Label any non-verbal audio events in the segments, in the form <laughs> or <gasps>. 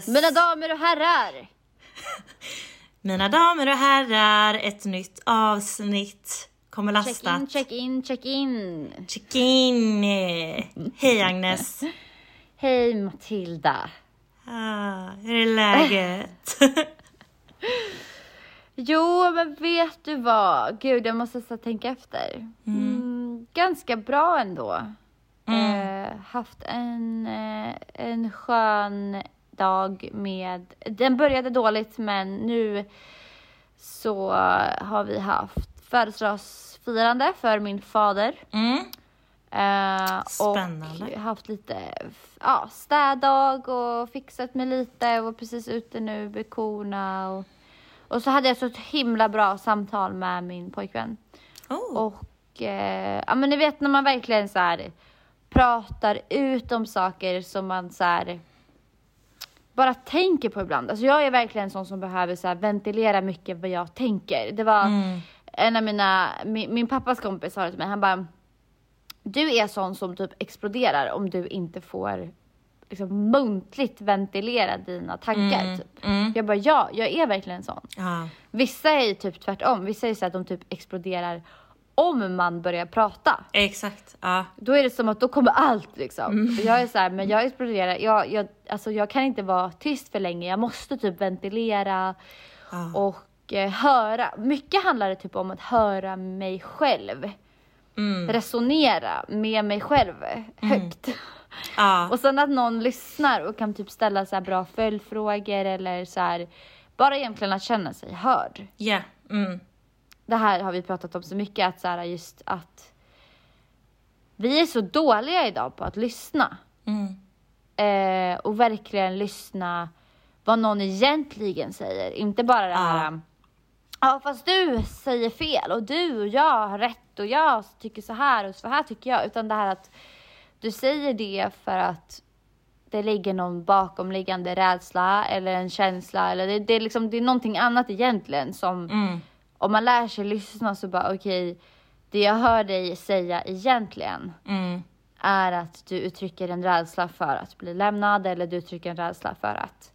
Yes! Mina damer och herrar! <laughs> Mina damer och herrar, ett nytt avsnitt kommer Check lastat. in, check in, check in! Check in! Hej Agnes! <laughs> Hej Matilda! Ah, hur är läget? <laughs> Jo, men vet du vad? Gud, jag måste så tänka efter. Mm, ganska bra ändå. Mm. Eh, haft en, eh, en skön dag med... Den började dåligt, men nu så har vi haft födelsedagsfirande för min fader. Mm. Eh, Spännande. Och haft lite ja, städdag och fixat mig lite och var precis ute nu med korna. Och, och så hade jag så ett himla bra samtal med min pojkvän. Oh. Och eh, ja men ni vet när man verkligen så här pratar ut om saker som man så här bara tänker på ibland. Alltså jag är verkligen en sån som behöver så ventilera mycket vad jag tänker. Det var Mm. en av mina, min, min pappas kompis sa det till mig, han bara du är sån som typ exploderar om du inte får liksom muntligt ventilera dina tankar. Mm, Typ. mm. Jag bara ja, jag är verkligen en sån. Ja. Vissa är ju typ tvärtom. Vissa är så att de typ exploderar om man börjar prata. Exakt. Ja. Då är det som att då kommer allt liksom. Mm. Jag är så här, men jag exploderar. Jag, jag, alltså jag kan inte vara tyst för länge. Jag måste typ ventilera Ja. och eh, höra. Mycket handlar det typ om att höra mig själv. Mm. Resonera med mig själv högt. Ja. Och sen att någon lyssnar och kan typ ställa så bra följdfrågor eller så här. Bara egentligen att känna sig hörd. Ja. Mm. Det här har vi pratat om så mycket, att så här, just att vi är så dåliga idag på att lyssna. Mm. Eh, och verkligen lyssna vad någon egentligen säger. Inte bara det här, ja fast du säger fel och du och jag har rätt och jag tycker så här och så här tycker jag. Utan det här att du säger det för att det ligger någon bakomliggande rädsla eller en känsla eller det, det, är liksom, det är någonting annat egentligen som Mm. Om man lär sig lyssna så bara okej, det jag hör dig säga egentligen Mm. är att du uttrycker en rädsla för att bli lämnad eller du uttrycker en rädsla för att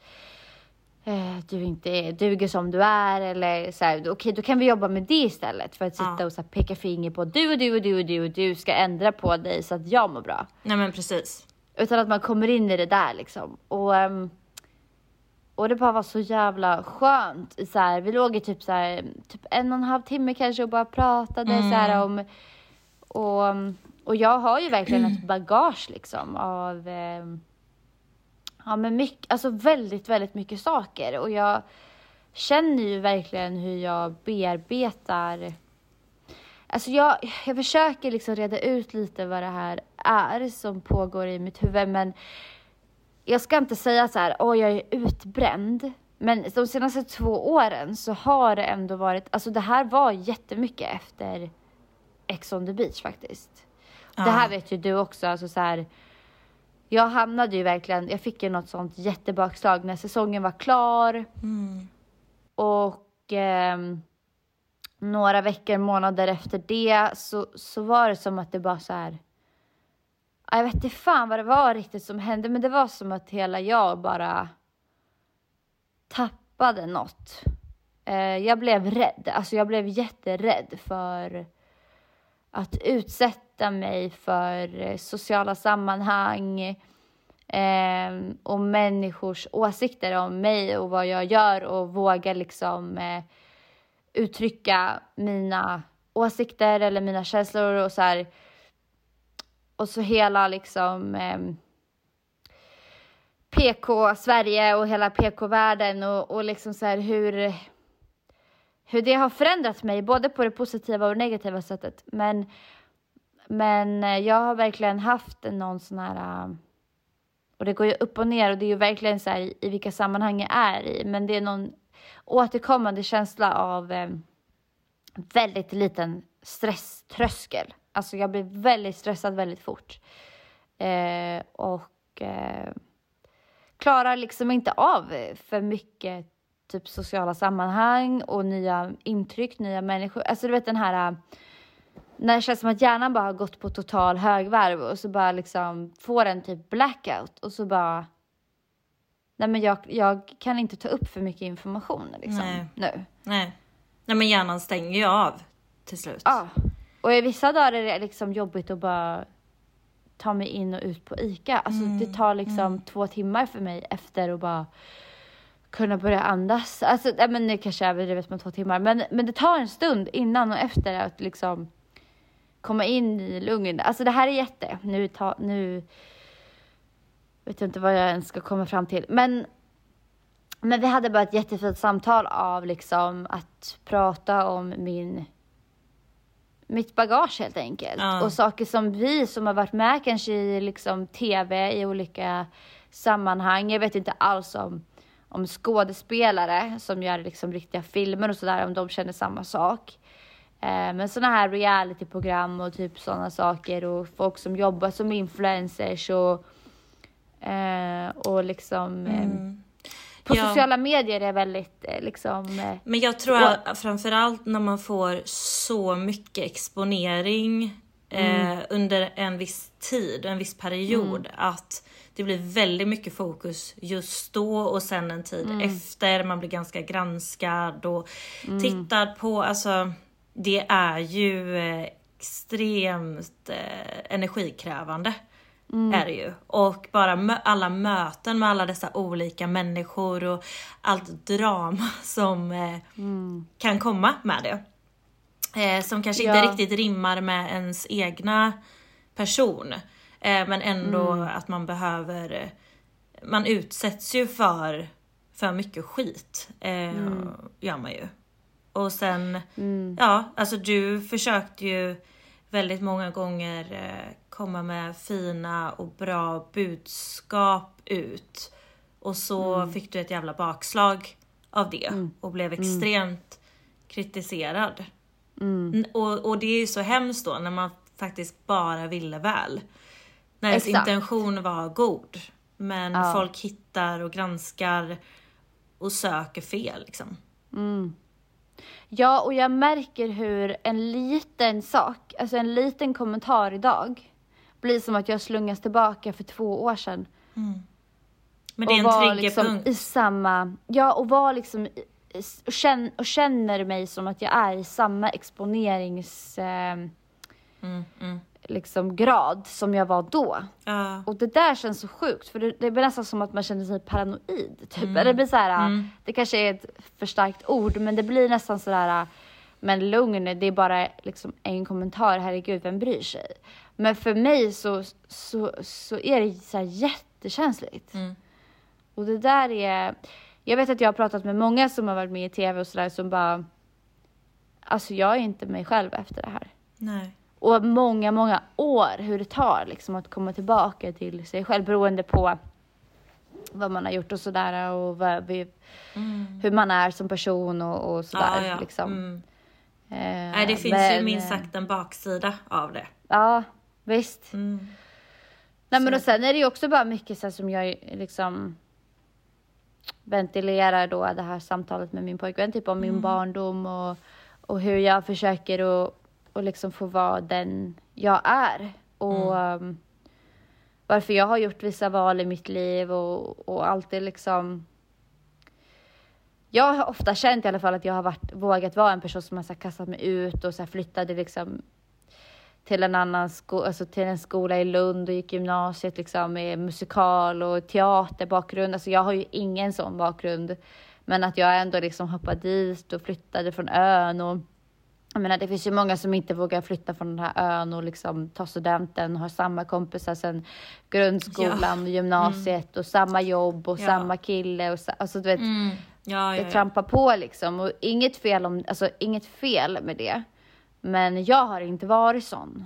eh, du inte är, duger som du är eller så här, okej då kan vi jobba med det istället för att sitta Ja. och så här, peka finger på du och du och du och du och du ska ändra på dig så att jag mår bra. Nej men precis. Utan att man kommer in i det där liksom. Och, ehm, och det bara var så jävla skönt. Så här, vi låg i typ, så här, typ en och en halv timme kanske och bara pratade så här om... Och, och jag har ju verkligen ett bagage liksom av... ehm, ja men mycket, alltså väldigt, väldigt mycket saker. Och jag känner ju verkligen hur jag bearbetar Alltså jag, jag försöker liksom reda ut lite vad det här är som pågår i mitt huvud men jag ska inte säga så här, åh jag är utbränd. Men de senaste två åren så har det ändå varit, alltså det här var jättemycket efter Ex on the beach faktiskt. Det här vet ju du också, alltså så här. Jag hamnade ju verkligen, jag fick ju något sånt jättebakslag när säsongen var klar. Mm. Och ehm, några veckor, månader efter det så, så var det som att det bara så här. Jag vet inte fan vad det var riktigt som hände, men det var som att hela jag bara tappade något. Eh, jag blev rädd, alltså jag blev jätterädd för att utsätta mig för sociala sammanhang ehm, och människors åsikter om mig och vad jag gör och våga liksom eh, uttrycka mina åsikter eller mina känslor och så här. Och så hela liksom eh, PK-Sverige och hela PK-världen och, och liksom så här hur, hur det har förändrat mig, både på det positiva och det negativa sättet. Men, men eh, jag har verkligen haft någon sån här, eh, och det går ju upp och ner och det är ju verkligen så här i, i vilka sammanhang jag är i, men det är någon återkommande känsla av eh, väldigt liten stresströskel. Alltså jag blir väldigt stressad väldigt fort. Eh, och eh, klarar liksom inte av för mycket typ sociala sammanhang och nya intryck, nya människor. Alltså du vet den här när det känns som att hjärnan bara har gått på total högvarv och så bara liksom får en typ blackout och så bara Nej men jag, jag kan inte ta upp för mycket information liksom Nej. nu. Nej. Nej men hjärnan stänger ju av till slut. Ja. Och i vissa dagar är det liksom jobbigt att bara ta mig in och ut på ICA. Alltså Mm, det tar liksom två timmar för mig efter att bara kunna börja andas. Alltså, nej, men det kanske är överdrivet med två timmar, men, men det tar en stund innan och efter att liksom komma in i lugn. Alltså det här är jätte, nu, ta, nu vet jag inte vad jag ens ska komma fram till, men men vi hade bara ett jättefint samtal av liksom att prata om min mitt bagage helt enkelt. Ja. Och saker som vi som har varit med kanske i liksom tv i olika sammanhang. Jag vet inte alls om, om skådespelare som gör liksom riktiga filmer och sådär, om de känner samma sak. Eh, men sådana här realityprogram och typ sådana saker och folk som jobbar som influencers och, eh, och liksom eh, på Mm. Ja. sociala medier är väldigt eh, liksom eh, Men jag tror att framförallt när man får så mycket exponering eh, under en viss tid, en viss period, att det blir väldigt mycket fokus just då och sen en tid efter. Man blir ganska granskad och tittad på. Alltså, det är ju eh, extremt eh, energikrävande. Är det ju. Och bara mö- alla möten med alla dessa olika människor och allt drama <laughs> som eh, kan komma med det. Eh, som kanske inte Ja. riktigt rimmar med ens egna person. Eh, men ändå att man behöver, eh, man utsätts ju för, för mycket skit. Eh, Gör man ju. Och sen, ja, alltså du försökte ju väldigt många gånger eh, komma med fina och bra budskap ut. Och så fick du ett jävla bakslag av det och blev extremt kritiserad. N- Och, och det är ju så hemskt då när man faktiskt bara ville väl. När ens intention var god. Men Ja. folk hittar och granskar och söker fel liksom. Ja, och jag märker hur en liten sak, alltså en liten kommentar idag, blir som att jag slungas tillbaka för två år sedan. Men det är en triggerpunkt. liksom i samma, ja och var liksom, i- och känner, och känner mig som att jag är i samma exponerings, eh, Mm, mm. Liksom grad som jag var då. Ja. Och det där känns så sjukt för det, det blir nästan som att man känner sig paranoid. Typ. Mm. Eller det blir så här, det kanske är ett för starkt ord men det blir nästan sådär, men lugn, det är bara liksom en kommentar, herregud vem bryr sig? Men för mig så, så, så är det så här jättekänsligt. Mm. Och det där är, jag vet att jag har pratat med många som har varit med i tv och sådär som bara, alltså jag är inte mig själv efter det här Nej. Och många, många år hur det tar liksom att komma tillbaka till sig själv beroende på vad man har gjort och sådär och vi, hur man är som person och, och sådär. Mm. Ja. Liksom. Mm. Eh, Nej, det finns men, ju minst eh, sagt en baksida av det. Ja, visst. Mm. Nej, men och sen är det ju också bara mycket så som jag liksom ventilerar då det här samtalet med min pojkvän, typ om Mm. min barndom och, och hur jag försöker att, att liksom få vara den jag är. Och um, varför jag har gjort vissa val i mitt liv och, och alltid liksom jag har ofta känt i alla fall att jag har varit, vågat vara en person som har så här, kastat mig ut och så här, flyttade liksom till en annan skola, alltså till en skola i Lund och gick gymnasiet liksom med musikal och teaterbakgrund. Alltså jag har ju ingen sån bakgrund. Men att jag ändå liksom hoppade dit och flyttade från ön och jag menar, det finns ju många som inte vågar flytta från den här ön och liksom ta studenten och har samma kompisar sen grundskolan och gymnasiet mm. och samma jobb och ja. samma kille och alltså du vet, mm. ja, det trampar på liksom och inget fel om, alltså inget fel med det. Men jag har inte varit sån.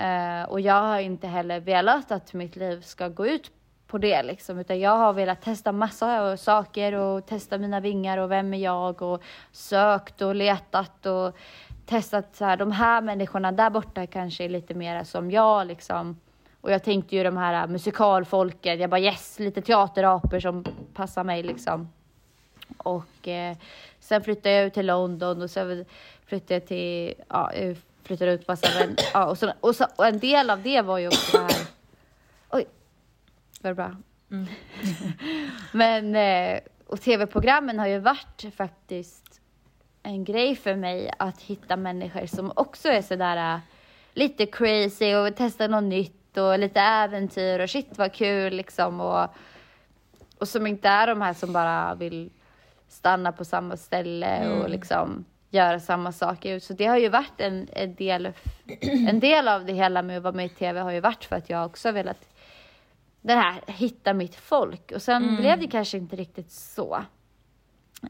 Uh, och jag har inte heller velat att mitt liv ska gå ut på det liksom, utan jag har velat testa massa saker och testa mina vingar och vem är jag och sökt och letat och testat så här, de här människorna där borta kanske är lite mer som jag liksom. Och jag tänkte ju de här musikalfolket, jag bara yes, lite teaterapor som passar mig liksom. Och eh, sen flyttade jag ut till London och sen flyttade jag till, ja, jag flyttade ut massa vänner. ja, och, så, och, så, och en del av det var ju också det här, oj, var det bra? Mm. <laughs> Men, eh, och tv-programmen har ju varit faktiskt en grej för mig att hitta människor som också är sådär eh, lite crazy och testa något nytt och lite äventyr och shit vad kul liksom och, och som inte är de här som bara vill stanna på samma ställe mm. och liksom göra samma saker. Så det har ju varit en, en, del, en del av det hela med att vara med i tv har ju varit för att jag också velat det här, hitta mitt folk. Och sen mm. blev det kanske inte riktigt så.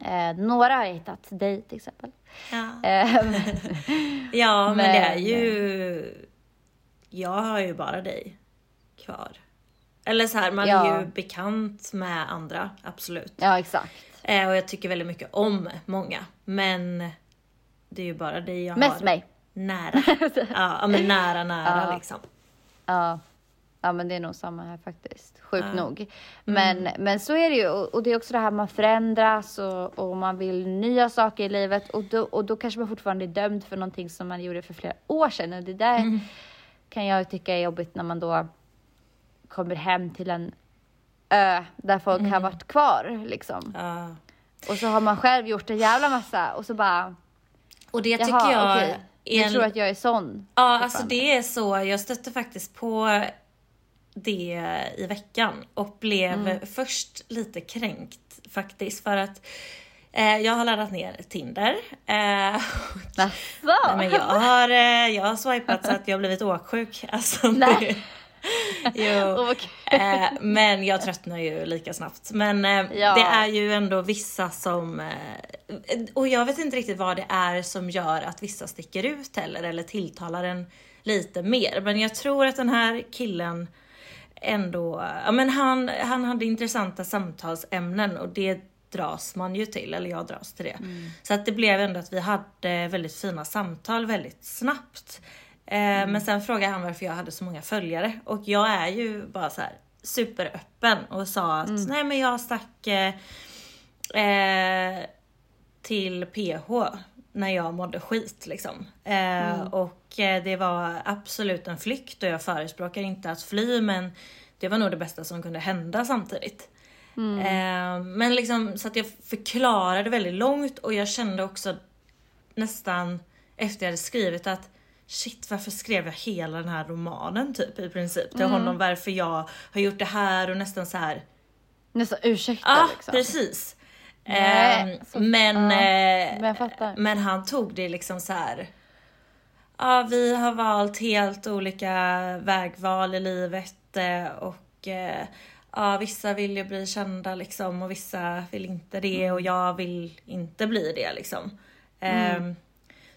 Eh, några har hittat dig till exempel. Ja, eh, <laughs> ja men, men, det är ju... Jag har ju bara dig kvar. Eller så här, man ja. är ju bekant med andra, absolut. Ja, exakt. Eh, och jag tycker väldigt mycket om många. Men det är ju bara dig jag Mest har mig. nära. <laughs> ja, men nära, nära ja. liksom. Ja. Ja men det är nog samma här faktiskt, sjukt ja. nog. Men, mm. men så är det ju och det är också det här man förändras och, och man vill nya saker i livet och då, och då kanske man fortfarande är dömd för någonting som man gjorde för flera år sedan och det där mm. kan jag tycka är jobbigt när man då kommer hem till en ö där folk mm. har varit kvar liksom. Ja. Och så har man själv gjort en jävla massa och så bara och det tycker Jaha, jag okay. En... tror att jag är sån? Ja, alltså det är så. Jag stötte faktiskt på det i veckan och blev mm. först lite kränkt faktiskt för att eh, jag har laddat ner Tinder. Eh, nej, men jag har, eh, jag har swipat så att jag har blivit åksjuk. Alltså, nej. jo. eh, men jag tröttnar ju lika snabbt. Men eh, ja. det är ju ändå vissa som... Eh, och jag vet inte riktigt vad det är som gör att vissa sticker ut heller eller tilltalar en lite mer. Men jag tror att den här killen ändå, ja men han, han hade intressanta samtalsämnen och det dras man ju till, eller jag dras till det. Mm. Så att det blev ändå att vi hade väldigt fina samtal väldigt snabbt. Eh, mm. Men sen frågade han varför jag hade så många följare och jag är ju bara så här superöppen och sa att mm. nej men jag stack eh, till PH när jag mådde skit liksom. Eh, mm. Och eh, det var absolut en flykt och jag förespråkar inte att fly men det var nog det bästa som kunde hända samtidigt. Mm. Eh, men liksom så att jag förklarade väldigt långt och jag kände också nästan efter jag hade skrivit att shit varför skrev jag hela den här romanen typ i princip till mm. honom varför jag har gjort det här och nästan så här. Nästan ursäkta ah, liksom. precis. Nej, eh, så, men, ja, men, men, han tog det liksom så här. Ja, vi har valt helt olika vägval i livet eh, och eh, ja, vissa vill ju bli kända liksom och vissa vill inte det mm. och jag vill inte bli det liksom. Mm.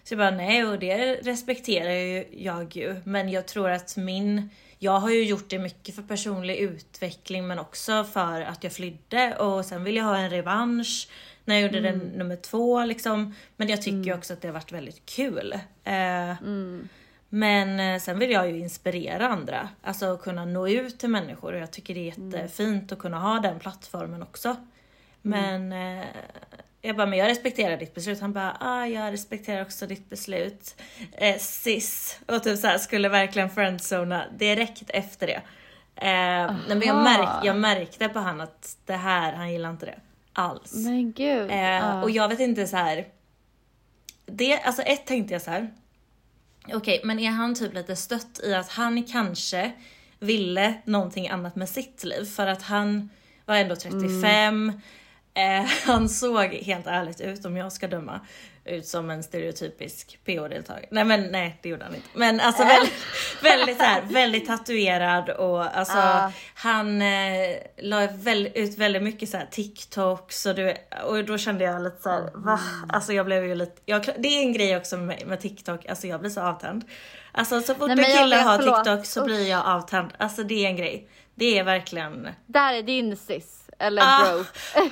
Så jag bara nej och det respekterar ju jag ju men jag tror att min jag har ju gjort det mycket för personlig utveckling men också för att jag flydde och sen vill jag ha en revansch när jag gjorde mm. den nummer två liksom. Men jag tycker mm. också att det har varit väldigt kul. Eh, mm. Men eh, sen vill jag ju inspirera andra, alltså kunna nå ut till människor och jag tycker det är mm. jättefint att kunna ha den plattformen också. Mm. Men eh, jag bara, men jag respekterar ditt beslut. Han bara, ah, jag respekterar också ditt beslut. Eh, sis. Och typ så här, skulle verkligen friendzona direkt efter det. Eh, men jag, märk, jag märkte på han att det här, han gillar inte det alls. Men gud. Eh. Och jag vet inte så här. Det, alltså ett tänkte jag så här. Okej, men är han typ lite stött i att han kanske ville någonting annat med sitt liv för att han var ändå 35. Eh, <laughs> han såg helt ärligt ut, om jag ska döma, ut som en stereotypisk PO-deltagare. Nej men nej, det gjorde han inte. Men alltså väldigt, väldigt, så här, väldigt tatuerad och alltså Ja. han eh, la väl, ut väldigt mycket så här TikToks och, du, och då kände jag lite så här, va? Alltså jag blev ju lite, jag, det är en grej också med, med TikTok, alltså jag blir så avtänd. Alltså så fort Nej, en kille har. TikTok så blir jag avtänd. Alltså det är en grej. Det är verkligen Där är din sis. Eller Ah, bro.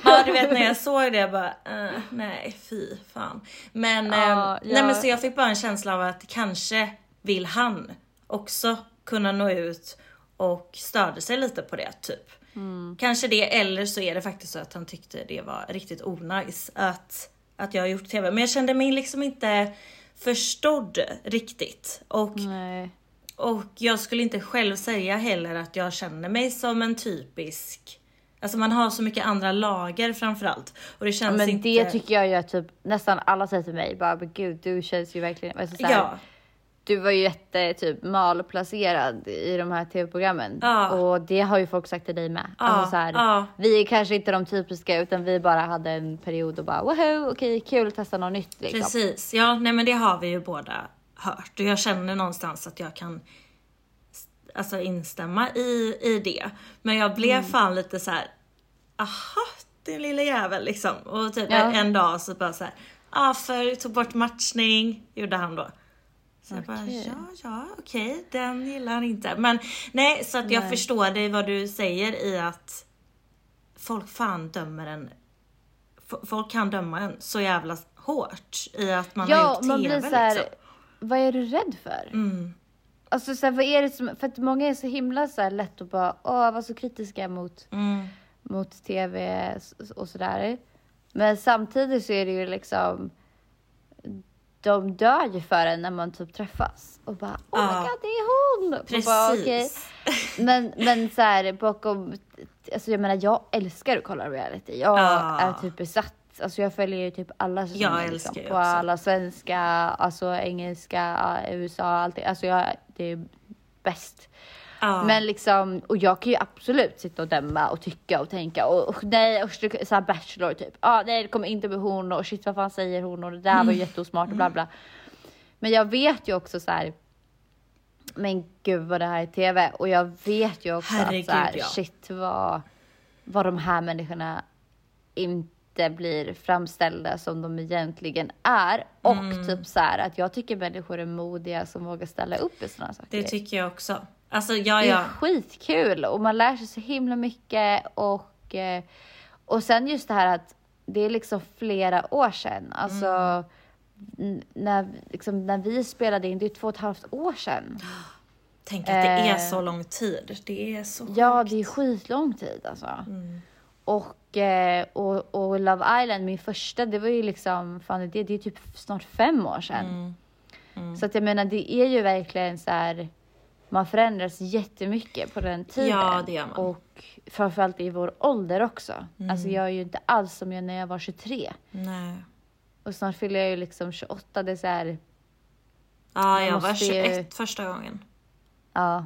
ja du vet när jag såg det jag bara, eh, nej fy fan. Men, Ja, ehm, nej, men så jag fick bara en känsla av att kanske vill han också kunna nå ut och störde sig lite på det typ. Mm. Kanske det eller så är det faktiskt så att han tyckte det var riktigt onajs att, att jag har gjort TV. Men jag kände mig liksom inte förstådd riktigt. Och Nej. och jag skulle inte själv säga heller att jag känner mig som en typisk Alltså man har så mycket andra lager framförallt. Och det Ja, känns men inte... det tycker jag att typ nästan alla säger till mig bara, men gud du känns ju verkligen, alltså, så här, Ja, du var ju jätte typ malplacerad i de här tv-programmen. Ja. Och det har ju folk sagt till dig med. Ja, Alltså, så här, ja. Vi är kanske inte de typiska utan vi bara hade en period och bara woho, okej kul att testa något nytt liksom. precis. Ja, nej men det har vi ju båda hört. Och jag känner någonstans att jag kan alltså instämma i, i det. Men jag blev Mm. fan lite så här. aha, din lilla jävel liksom. Och typ Ja. en dag så bara så här, ah, för tog bort matchning, gjorde han då. Så jag bara, ja, ja, okej, den gillar han inte. Men nej, så att jag Nej. förstår dig vad du säger i att folk fan dömer en, folk kan döma en så jävla hårt i att man har Ja, gjort man TV blir så här, liksom. vad är du rädd för? Mm. Alltså så här, vad är det som, för att många är så himla så här lätt och bara, åh var så kritiska mot, Mm. mot tv och sådär. Men samtidigt så är det ju liksom, de dör ju för en när man typ träffas och bara, oh my god det är hon! Och Bara. Precis. Men, men så här bakom, alltså jag menar jag älskar att kolla reality. Jag Ja. är typ besatt. Alltså jag följer ju typ alla säsonger Jag älskar liksom, på också. alla svenska, alltså engelska, USA, allting. Alltså jag, det är bäst. Ja. Men liksom, och jag kan ju absolut sitta och döma och tycka och tänka och, och nej, och så här Bachelor typ. Ah, nej, det kommer inte bli hon och shit vad fan säger hon och det där var ju jätteosmart och bla bla. Men jag vet ju också så här. Men gud vad det här är tv och jag vet ju också Herregud, att så här, ja. shit vad, vad de här människorna inte blir framställda som de egentligen är. Och Mm. typ så här att jag tycker människor är modiga som vågar ställa upp i sådana saker. Det tycker jag också. Alltså ja, Det är ja. skitkul och man lär sig så himla mycket och, eh, och sen just det här att det är liksom flera år sedan. Alltså Mm. när, liksom, när vi spelade in, det är två och ett halvt år sedan. Tänk att det är Eh. så lång tid. Det är så Ja, sjukt. det är skitlång tid alltså. Mm. Och, och, och Love Island, min första, det var ju liksom, fan det, det är typ snart fem år sedan. Mm. Så att jag menar, det är ju verkligen så här, man förändras jättemycket på den tiden. Ja, det gör man. Och framförallt i vår ålder också. Mm. Alltså jag är ju inte alls som jag när jag var 23. Nej. Och snart fyller jag ju liksom 28, det är så här, Ja, Man jag var måste ju- 21 första gången. ja.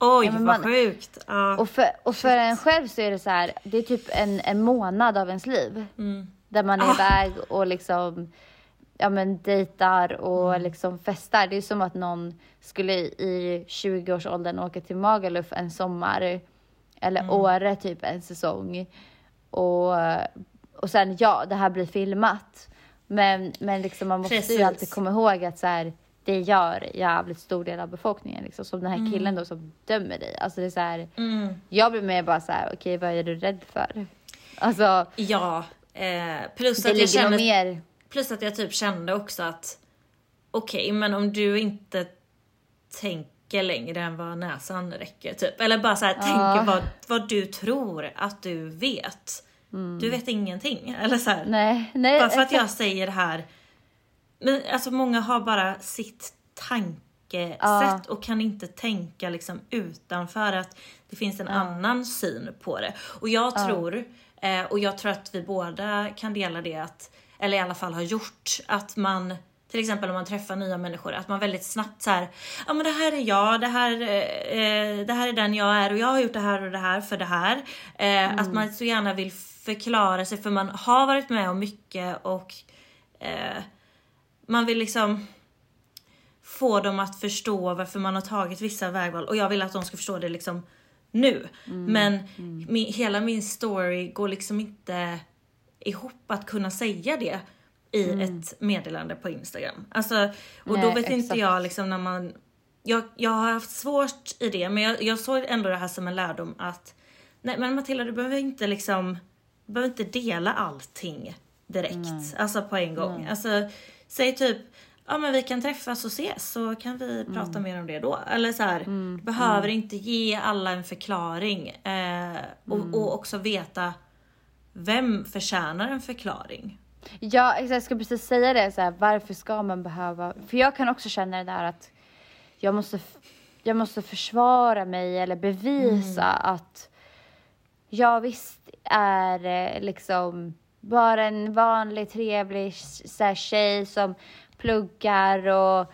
Oj, Ja, vad man- sjukt. Ja. Och för, och för en själv så är det så här, det är typ en, en månad av ens liv. Mm. Där man är Ah. iväg och liksom ja, men dejtar och Mm. liksom festar. Det är som att någon skulle i 20-årsåldern åka till Magaluf en sommar. Eller Mm. Åre typ en säsong. Och, och sen ja, det här blir filmat. Men, men liksom man måste Precis. ju alltid komma ihåg att så här, det gör jävligt stor del av befolkningen. Liksom. Som den här killen då som dömer dig. Alltså det är så här, Mm. jag blir mer bara så här, okej vad är du rädd för? Alltså Ja, eh, plus att jag kände mer Plus att jag typ kände också att okej, men om du inte tänker längre än vad näsan räcker typ. Eller bara så här, tänker vad, vad du tror att du vet. du vet ingenting. Eller så här, Nej, nej. bara för att jag <laughs> säger det här. Men alltså många har bara sitt tankesätt Ja. och kan inte tänka liksom utanför att det finns en annan syn på det. Och jag tror, eh, och jag tror att vi båda kan dela det att, eller i alla fall har gjort, att man till exempel om man träffar nya människor, att man väldigt snabbt så här, ja men det här är jag, det här, eh, det här är den jag är och jag har gjort det här och det här för det här. Eh, Att man så gärna vill förklara sig för man har varit med om mycket och eh, man vill liksom få dem att förstå varför man har tagit vissa vägval och jag vill att de ska förstå det liksom nu. Men Min, hela min story går liksom inte ihop att kunna säga det i ett meddelande på Instagram. Alltså, och då Nej, vet inte exakt. jag liksom när man jag, jag har haft svårt i det men jag, jag såg ändå det här som en lärdom att Nej men Matilda du behöver inte liksom Du behöver inte dela allting direkt. Alltså på en gång. Alltså säg typ Ja men vi kan träffas och ses så kan vi prata mer om det då. Eller så här, du behöver inte ge alla en förklaring. Eh, och, och också veta vem förtjänar en förklaring. Ja, exakt. Jag ska precis säga det. Så här, varför ska man behöva... För jag kan också känna det där att jag måste, jag måste försvara mig eller bevisa att jag visst är eh, liksom bara en vanlig trevlig så här, tjej som pluggar och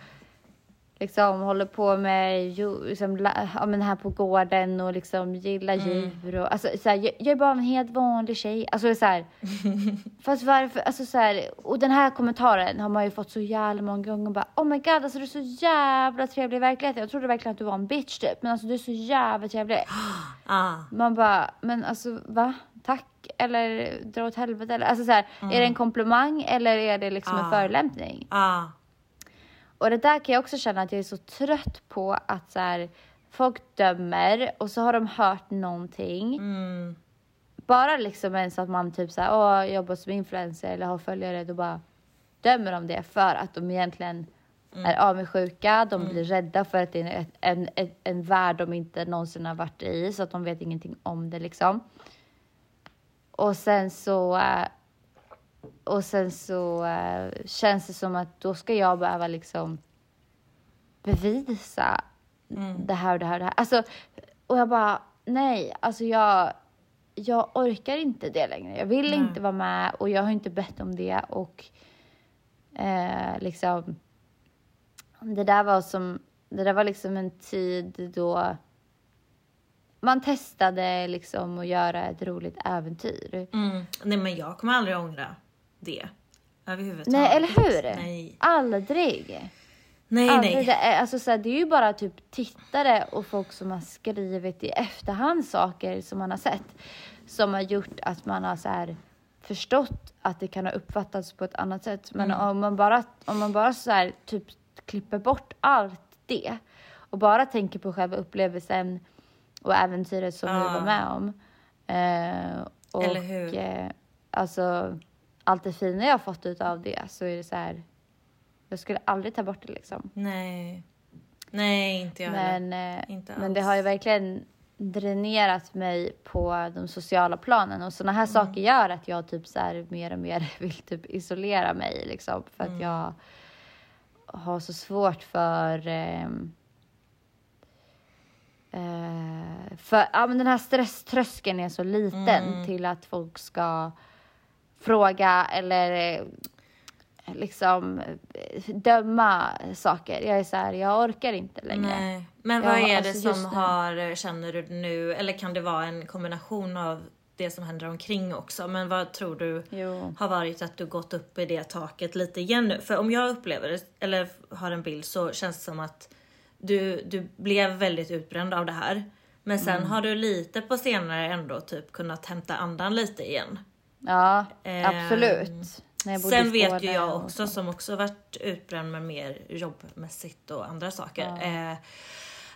liksom håller på med liksom, ja, men här på gården och liksom gillar djur och alltså så här, jag, jag är bara en helt vanlig tjej. Alltså så här, <laughs> fast varför, alltså så här, och den här kommentaren har man ju fått så jävla många gånger bara oh my god alltså du är så jävla trevlig i verkligheten. Jag trodde verkligen att du var en bitch typ men alltså du är så jävla trevlig. <gasps> Ah, Man bara, men alltså va? Tack? Eller dra åt helvete? Eller, alltså så här, är det en komplimang eller är det liksom en Ah. förolämpning? ah, Och det där kan jag också känna att jag är så trött på att så här, folk dömer och så har de hört någonting. mm, Bara liksom ens att man typ så här, åh, jobbar som influencer eller har följare, då bara dömer de det för att de egentligen är avundsjuka, de blir rädda för att det är ett, en, en, en värld de inte någonsin har varit i, så att de vet ingenting om det liksom. Och sen så eh, och sen så eh, känns det som att då ska jag behöva liksom bevisa det här och det här och det här. Alltså, och jag bara, nej, alltså jag, jag orkar inte det längre. Jag vill Nej. inte vara med och jag har inte bett om det och eh, liksom det där var som, det där var liksom en tid då man testade liksom att göra ett roligt äventyr. mm. Nej men jag kommer aldrig ångra det. Överhuvudtaget. Nej, eller hur? Nej, Aldrig. nej. Aldrig. nej. Det, är, alltså, så här, det är ju bara typ tittare och folk som har skrivit i efterhand saker som man har sett. Som har gjort att man har så här, förstått att det kan ha uppfattats på ett annat sätt. Men Mm. om man bara, om man bara så här, typ klipper bort allt det och bara tänker på själva upplevelsen och äventyret som vi Ja. var med om. Eh, och, Eller hur? Eh, alltså, allt det fina jag har fått ut av det så är det så här. Jag skulle aldrig ta bort det liksom. Nej. Nej, inte jag heller. Men, eh, Inte men det har ju verkligen dränerat mig på de sociala planen och sådana här Mm. saker gör att jag typ så här mer och mer <laughs> vill typ isolera mig liksom för Mm. att jag har så svårt för ehm, eh, för ja, men den här stresströskeln är så liten Mm. till att folk ska fråga eller eh, liksom eh, döma saker. Jag är så här, jag orkar inte längre. Nej. Men vad är det alltså som har, känner du nu, eller kan det vara en kombination av det som händer omkring också? Men vad tror du Jo. har varit att du gått upp i det taket lite igen nu? För om jag upplever det, eller har en bild, så känns det som att du, du blev väldigt utbränd av det här. Men sen Mm. har du lite på senare ändå typ kunnat hämta andan lite igen. Ja, Ehm, absolut. Sen vet ju jag också så. som också varit utbränd med mer jobbmässigt och andra saker. Eh,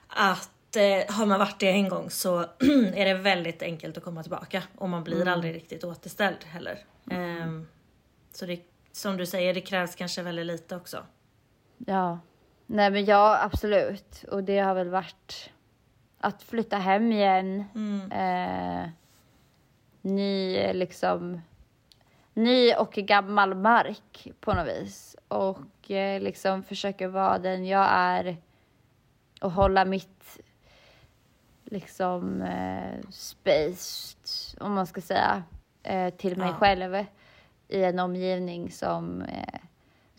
att eh, har man varit det en gång så <clears throat> är det väldigt enkelt att komma tillbaka och man blir Mm. aldrig riktigt återställd heller. Eh, så det, som du säger, det krävs kanske väldigt lite också. Ja. Nej men ja, absolut. Och det har väl varit att flytta hem igen. Mm. Eh, ny liksom ny och gammal mark på något vis och eh, liksom försöker vara den jag är och hålla mitt liksom eh, space, om man ska säga, eh, till mig Ja. själv i en omgivning som, eh,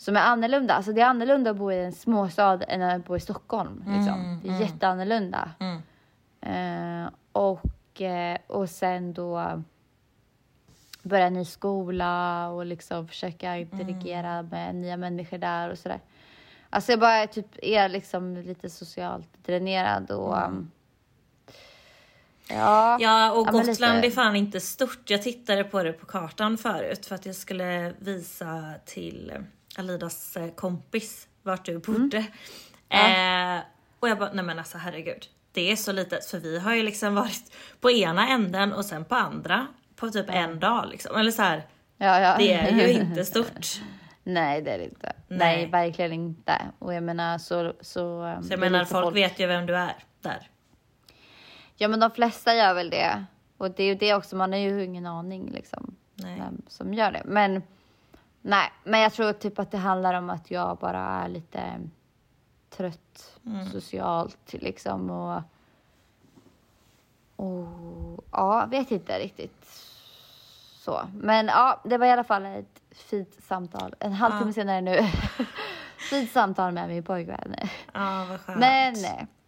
som är annorlunda. Alltså det är annorlunda att bo i en småstad än att bo i Stockholm. Liksom. Mm, det är mm. jätteannorlunda. Mm. Eh, och, eh, och sen då börja ny skola och liksom försöka interagera med nya människor där och sådär. Alltså jag bara typ är liksom lite socialt dränerad och um, ja. Ja, och Ja, Gotland lite. är fan inte stort. Jag tittade på det på kartan förut för att jag skulle visa till Alidas eh, kompis vart du bodde. Eh, och jag bara, nej men alltså herregud. Det är så litet för vi har ju liksom varit på ena änden och sen på andra på typ en dag liksom. Eller så här, ja, ja. det är ju <laughs> inte stort. Nej, det är det inte. Nej. Nej. verkligen inte. Och jag menar så... Så, Så jag menar lite folk, vet ju vem du är där. Ja, men de flesta gör väl det. Och det är ju det också, man har ju ingen aning liksom. Nej. vem som gör det. Men nej, men jag tror typ att det handlar om att jag bara är lite trött Mm. socialt liksom och och ja, vet inte riktigt så. Men ja, det var i alla fall ett fint samtal. En halvtimme Ja. senare nu. <laughs> fint samtal med min pojkvän. Ja, vad skönt. Men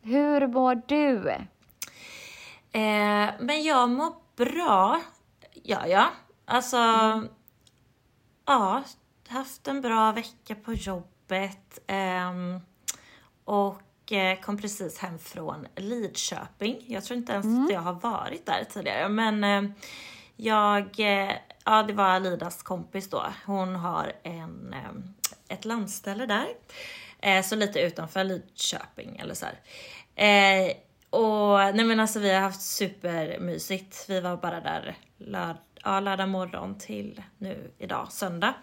hur mår du? Eh, men jag mår bra. Ja, ja. Alltså, ja, haft en bra vecka på jobbet. ehm, och eh, kom precis hem från Lidköping. Jag tror inte ens att jag har varit där tidigare, men eh, jag, ja det var Lidas kompis då. Hon har en, eh, ett landställe där. Eh, så lite utanför Lidköping eller så här. Eh, och nej men alltså vi har haft supermysigt. Vi var bara där lörd, ja, lördag morgon till nu idag, söndag.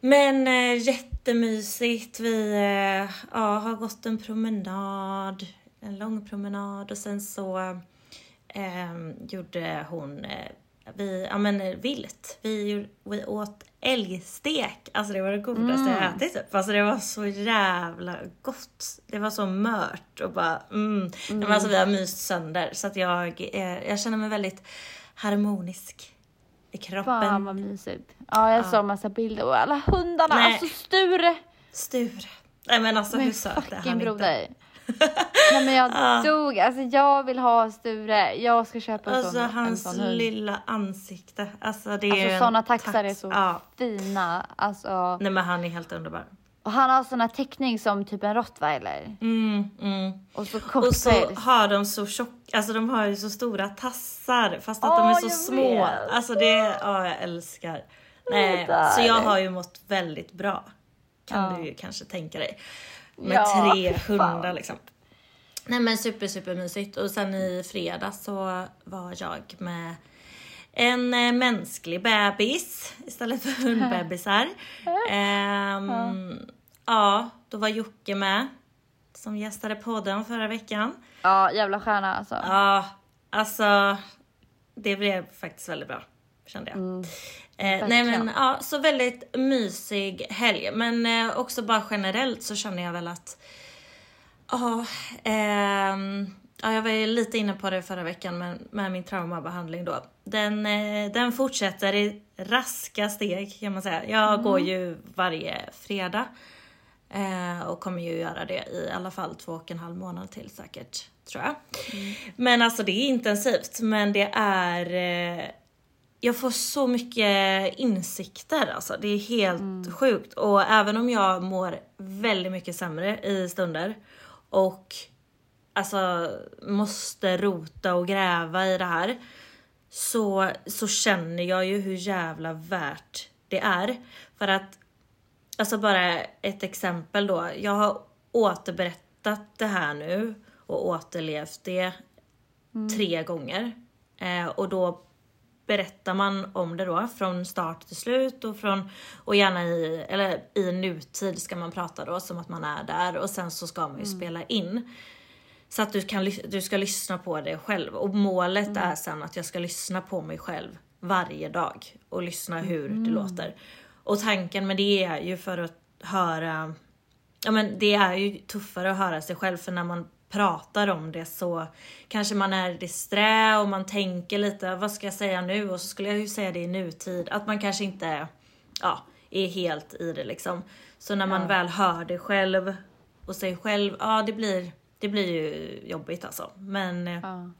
Men eh, jättemysigt. Vi eh, ja, har gått en promenad, en lång promenad och sen så eh, gjorde hon eh, vi, ja men eh, vilt. Vi, vi åt älgstek. Alltså det var det godaste jag ätit typ. Alltså det var så jävla gott. Det var så mört och bara mm. Nej, Men alltså vi har myst sönder så att jag, eh, jag känner mig väldigt harmonisk i kroppen. Fan vad mysigt. Ja, jag såg massa bilder och alla hundarna. Nej. Alltså Sture, Sture. Nej men alltså hur min söt är han inte? broder. <laughs> Nej men jag dog. Alltså jag vill ha Sture. Jag ska köpa en Alltså sån, en hans sån lilla ansikte. Alltså det är Alltså såna taxar är tax- så Ja. fina. Alltså, Nej men han är helt underbar. Och han har såna teckning som typ en rottweiler. Mm, mm. Och så kort Och så har de så tjock, alltså de har ju så stora tassar fast att Åh, de är så små. vet. Alltså det, ja jag älskar. Nej, så jag har ju mått väldigt bra. Kan Ja. du ju kanske tänka dig. Med Ja, tre hundar liksom. Nej men super super mysigt och sen i fredags så var jag med en eh, mänsklig bebis istället för hundbebisar. <laughs> Ehm, ja, då var Jocke med som gästade podden förra veckan. Ja, jävla stjärna alltså. Ja, alltså det blev faktiskt väldigt bra kände jag. Eh, nej men ja, så väldigt mysig helg. Men eh, också bara generellt så känner jag väl att Ja, ehm, ja, jag var ju lite inne på det förra veckan med, med min traumabehandling då. Den, eh, den fortsätter i raska steg kan man säga. Jag går ju varje fredag. Eh, och kommer ju göra det i alla fall två och en halv månad till säkert, tror jag. Men alltså det är intensivt, men det är eh, jag får så mycket insikter alltså. Det är helt sjukt. Och även om jag mår väldigt mycket sämre i stunder och alltså måste rota och gräva i det här så, så känner jag ju hur jävla värt det är. För att, alltså bara ett exempel då. Jag har återberättat det här nu och återlevt det tre gånger. Eh, och då berättar man om det då från start till slut och från och gärna i, eller i nutid ska man prata då som att man är där och sen så ska man ju spela in. Så att du, kan, du ska lyssna på det själv. Och målet är sen att jag ska lyssna på mig själv varje dag och lyssna hur det låter. Och tanken med det är ju för att höra, ja men det är ju tuffare att höra sig själv för när man pratar om det så kanske man är disträ och man tänker lite, vad ska jag säga nu? Och så skulle jag ju säga det i nutid, att man kanske inte, ja, är helt i det liksom. Så när man väl hör det själv och sig själv, ja det blir, det blir ju jobbigt alltså. Men Ja.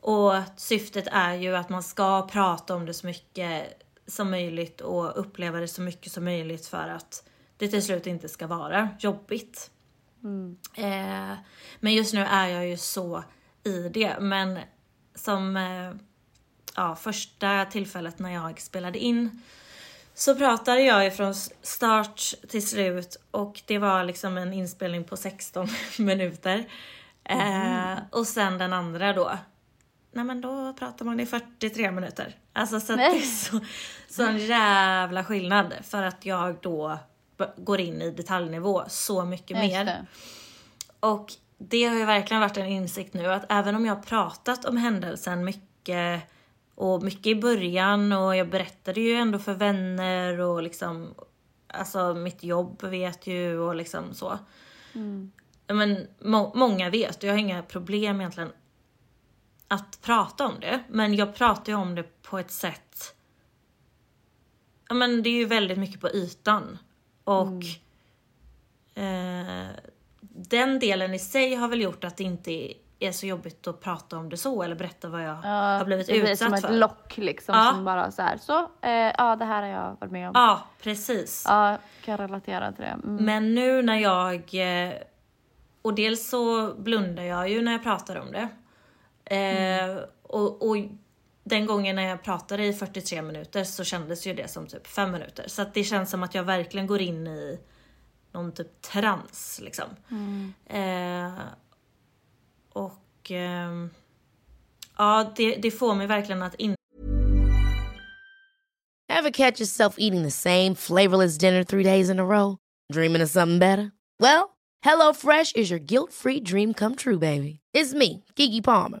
och syftet är ju att man ska prata om det så mycket som möjligt och uppleva det så mycket som möjligt för att det till slut inte ska vara jobbigt. Eh, men just nu är jag ju så i det. Men som eh, ja, första tillfället när jag spelade in så pratade jag ju från start till slut och det var liksom en inspelning på 16 <laughs> minuter. Eh, och sen den andra då, nej men då pratar man i 43 minuter. Alltså så att det är så, sån jävla skillnad för att jag då går in i detaljnivå så mycket Just mer. det. Och det har ju verkligen varit en insikt nu att även om jag har pratat om händelsen mycket och mycket i början och jag berättade ju ändå för vänner och liksom Alltså mitt jobb vet ju och liksom så. Ja, Men må- många vet och jag har inga problem egentligen att prata om det. Men jag pratar ju om det på ett sätt Ja men det är ju väldigt mycket på ytan. Och eh, den delen i sig har väl gjort att det inte är så jobbigt att prata om det så eller berätta vad jag Ja, har blivit det blir utsatt som för. ett lock liksom Ja. som bara så här. Så, eh, ja det här har jag varit med om. Ja, precis. Ja, kan relatera till det. Mm. Men nu när jag... eh, Och dels så blundar jag ju när jag pratar om det. Eh, och, och den gången när jag pratade i 43 minuter så kändes ju det som typ 5 minuter. Så att det känns som att jag verkligen går in i någon typ trans liksom. Eh, och ehm, ja, det, det får mig verkligen att in Ever catch yourself eating the same flavorless dinner three days in a row? Dreaming of something better? Well, HelloFresh is your guilt-free dream come true, baby. It's me, Gigi Palmer.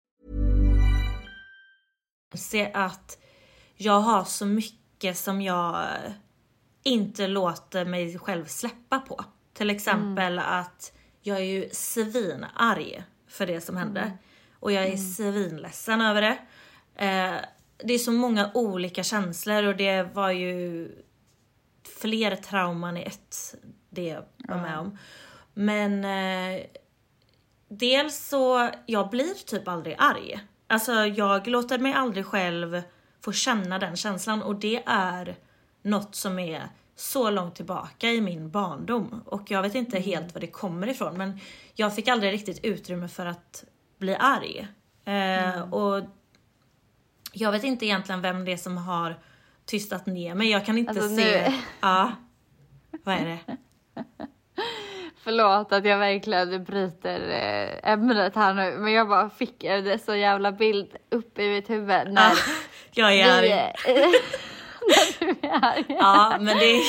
se att jag har så mycket som jag inte låter mig själv släppa på. Till exempel att jag är ju svinarg för det som hände. Och jag är svinledsen över det. Eh, det är så många olika känslor och det var ju fler trauman i ett, det jag var med om. Men eh, dels så, jag blir typ aldrig arg. Alltså jag låter mig aldrig själv få känna den känslan och det är något som är så långt tillbaka i min barndom. Och jag vet inte helt var det kommer ifrån men jag fick aldrig riktigt utrymme för att bli arg. Eh, och jag vet inte egentligen vem det är som har tystat ner mig. Jag kan inte Alltså, se... nu- Ja. Vad är det? <laughs> Förlåt att jag verkligen bryter eh, ämnet här nu men jag bara fick en så jävla bild upp i mitt huvud när Jag är vi, arg. <laughs> när du är arg. Ja, men det är...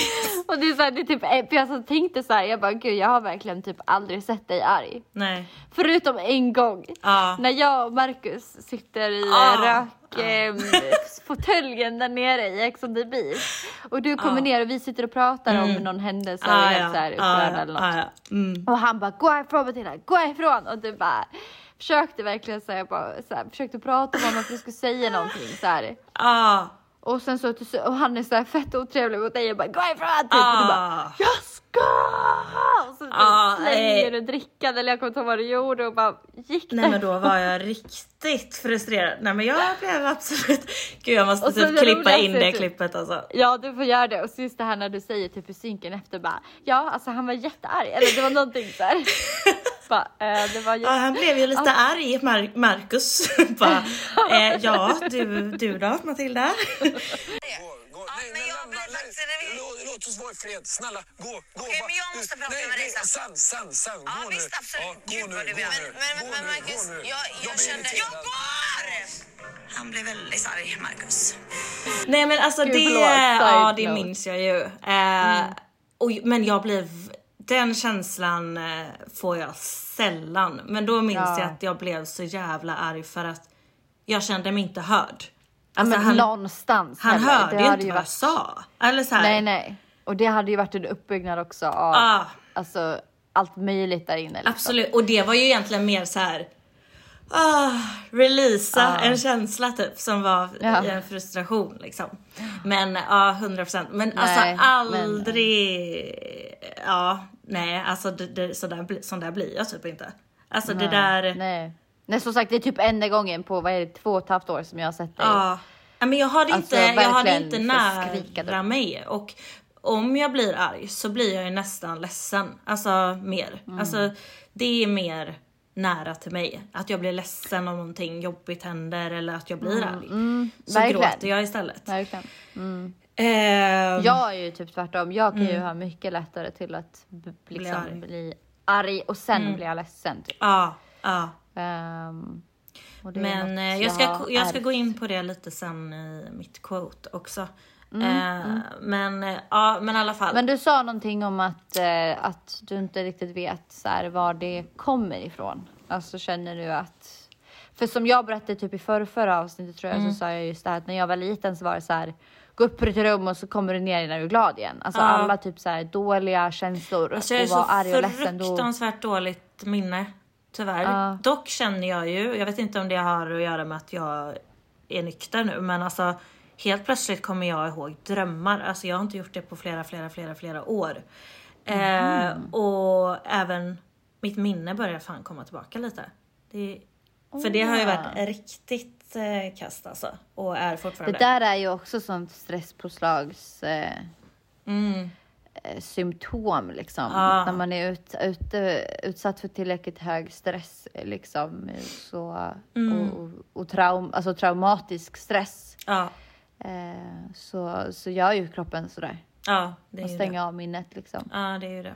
Och det är så här, det är typ, för jag så tänkte så här, jag bara gud jag har verkligen typ aldrig sett dig arg. Nej. Förutom en gång. Ja. När jag och Marcus sitter i Ah. ah. rök, eh, fåtöljen där nere i Ex on the beach. Och du kommer ner och vi sitter och pratar om någon händelse och är helt så här upprörd eller något. ah, ja. Mm. Och han bara gå härifrån Matilda, gå härifrån! Och du bara försökte verkligen bara så här, försökte prata med honom för att jag skulle säga någonting så här. Ah, Och sen så, och han är så här fett otrevlig mot dig och bara gå ifrån typ. Och du bara ah. jag ska! Och så Ah, slänger du drickan eller jag kommer inte ihåg vad du gjorde och bara gick Nej men då var jag riktigt frustrerad. Nej men jag blev absolut... Gud jag måste Och typ klippa in det typ- klippet alltså. Ja du får göra det och så just det här när du säger typ i synken efter bara ja alltså han var jättearg eller det var någonting där. <laughs> bara, eh, det var ju... Ja, han blev ju lite arg, Mar- Marcus. <laughs> Bara, eh, ja, du, du då Matilda? Ja, men jag Låt, oss vara i fred. Snälla, gå, gå. Okej, men jag måste prata nej, med dig sen. Sen, sen, sen. Ja, gå visst, nu. absolut. Ja, gå Gud, nu, vad du gå vill. nu. Men- men- Gå men nu, Marcus, gå nu. jag- jag blir kände-. Jag går! Han blev väldigt arg, Marcus. Nej men alltså Gud, det, förlåt, ja, det note. minns jag ju. Eh, och, men jag blev, den känslan eh, får jag sällan. Men då minns Ja. jag att jag blev så jävla arg för att jag kände mig inte hörd. Ja, Alltså, men han, någonstans han heller. hörde Det ju inte vad jag sa. Eller så här, Nej nej. Och det hade ju varit en uppbyggnad också av Ah. alltså, allt möjligt där inne. Liksom. Absolut, och det var ju egentligen mer så här. Ah, releasa Ah. en känsla typ som var Ja. i en frustration liksom. Men ja, 100 procent. Men Nej, alltså men- aldrig. Ja, nej, alltså det, det, så där, bli- sån där blir jag typ inte. Alltså det där. Nej. Nej som sagt det är typ enda gången på vad är det, två och ett halvt år som jag har sett dig. Ja. Men jag har det Alltså, inte, jag har det inte nära mig och om jag blir arg så blir jag ju nästan ledsen. Alltså mer. Mm. Alltså det är mer nära till mig. Att jag blir ledsen om någonting jobbigt händer eller att jag blir arg. så Mm. verkligen. gråter jag istället. Verkligen. Ehm, Jag är ju typ tvärtom. Jag kan ju ha mycket lättare till att liksom, arg. bli arg och sen blir jag ledsen. Typ. Ja, ja. Är Men något eh, jag ska, jag ska ärvt. gå in på det lite sen i mitt quote också. Mm, Eh, Men eh, ja, men i alla fall. Men du sa någonting om att, eh, att du inte riktigt vet så här, var det kommer ifrån. Alltså känner du att... För som jag berättade typ i förra, förra avsnittet tror jag Mm. så sa jag just det här att när jag var liten så var det så här gå upp på ditt rum och så kommer du ner när du är glad igen. Alltså Ja. alla typ så här dåliga känslor Alltså jag är och så vara arg och ledsen. Då... fruktansvärt dåligt minne. Tyvärr. Ja. Dock känner jag ju, jag vet inte om det har att göra med att jag är nykter nu, men alltså helt plötsligt kommer jag ihåg drömmar. Alltså jag har inte gjort det på flera, flera, flera, flera år. Eh, och även mitt minne börjar fan komma tillbaka lite. Det, för det har ju varit riktigt eh, kast alltså. Och är Det fortfarande. där är ju också sånt stresspåslags eh, Mm. eh, symptom liksom. Ja. När man är ut, ute, utsatt för tillräckligt hög stress liksom. Så, Mm. och, och, och traum, alltså traumatisk stress. Ja, Eh, så, så gör ju kroppen sådär. ja, det Man ju stänger det. av minnet liksom. Ja, det är ju det.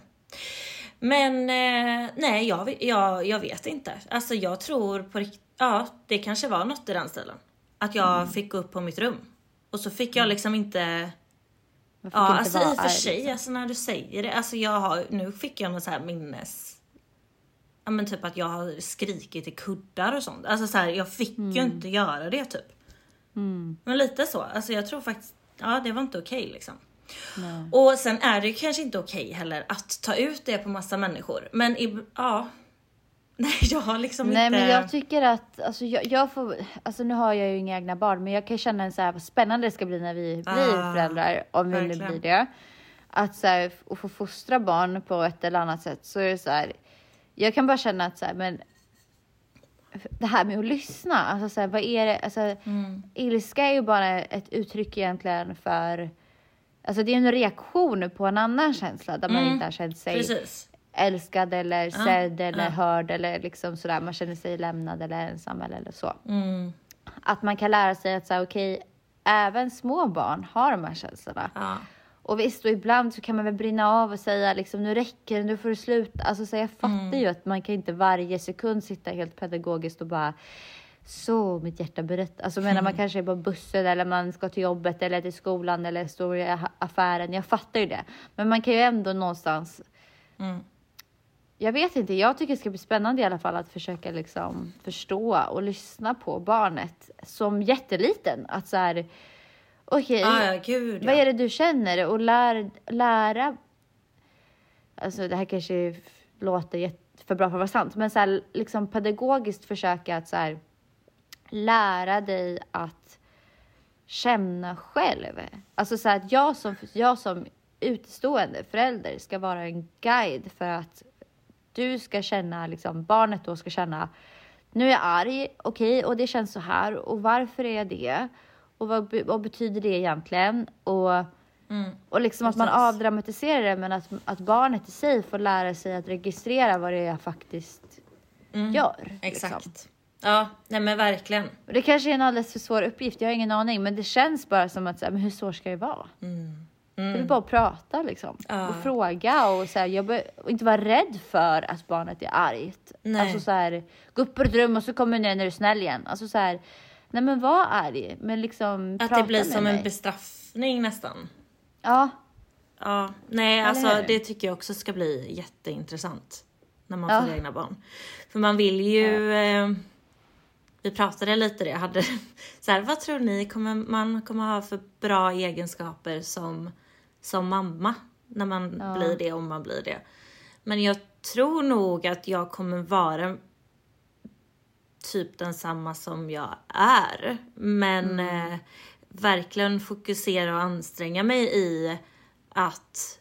Men eh, nej, jag, jag, jag vet inte. Alltså jag tror på riktigt, ja det kanske var något i den stilen. Att jag Mm. fick gå upp på mitt rum. Och så fick jag liksom inte, ja inte alltså i och för sig, liksom. alltså när du säger det, alltså jag har, nu fick jag någon så här minnes, ja men typ att jag har skrikit i kuddar och sånt. Alltså så här, jag fick ju Mm. inte göra det typ. Men lite så, alltså jag tror faktiskt, ja det var inte okej liksom. Och sen är det ju kanske inte okej heller att ta ut det på massa människor. Men i, ja. <laughs> Nej jag har liksom Nej inte. men jag tycker att, alltså jag, jag får, alltså nu har jag ju inga egna barn men jag kan känna en så här vad spännande det ska bli när vi blir Ah, föräldrar, om vi nu blir det. Att så här, att få fostra barn på ett eller annat sätt så är det så här, jag kan bara känna att så här, men det här med att lyssna, alltså så här, vad är det, alltså Mm. ilska är ju bara ett uttryck egentligen för, alltså det är en reaktion på en annan känsla där man Mm, inte har känt sig Precis. Älskad eller sedd eller ja. hörd eller liksom sådär. Man känner sig lämnad eller ensam eller, eller så. Mm, Att man kan lära sig att säga okej, även små barn har de här känslorna. ja. Och visst, och ibland så kan man väl brinna av och säga liksom nu räcker det, nu får du sluta. Alltså så jag fattar Mm. ju att man kan inte varje sekund sitta helt pedagogiskt och bara så mitt hjärta berättar. Alltså menar man kanske är på bussen eller man ska till jobbet eller till skolan eller står i affären. Jag fattar ju det. Men man kan ju ändå någonstans Mm. Jag vet inte, jag tycker det ska bli spännande i alla fall att försöka liksom förstå och lyssna på barnet som jätteliten. Att så här, okej, Ah, ja, vad är det du känner? Och lär, lära, alltså det här kanske låter för bra för att vara sant, men så här, liksom pedagogiskt försöka att så här, lära dig att känna själv. Alltså så här, att jag som, jag som utstående förälder ska vara en guide för att du ska känna, liksom barnet då ska känna, nu är jag arg, okej, och det känns så här, och varför är jag det? Och vad, vad betyder det egentligen? Och, och liksom att man avdramatiserar det, men att, att barnet i sig får lära sig att registrera vad det är jag faktiskt gör. Exakt. Liksom. Ja, nej men verkligen. Det kanske är en alldeles för svår uppgift, jag har ingen aning, men det känns bara som att, så här, men hur svår ska det vara? Det är bara att prata liksom. Ja. Och fråga och, så här, jag be- och inte vara rädd för att barnet är argt. Nej. Alltså så här, gå upp på ett rum och så kommer du ner när du är snäll igen. Alltså så här, nej men var arg, men liksom Att prata det blir med som mig. en bestraffning nästan. Ja, Ja, nej Eller alltså hur? det tycker jag också ska bli jätteintressant. När man Ja. får egna barn. För man vill ju... Eh, vi pratade lite det, hade <laughs> så här, vad tror ni kommer, man kommer ha för bra egenskaper som, som mamma? När man Ja. blir det, om man blir det. Men jag tror nog att jag kommer vara typ densamma som jag är. Men eh, verkligen fokusera och anstränga mig i att,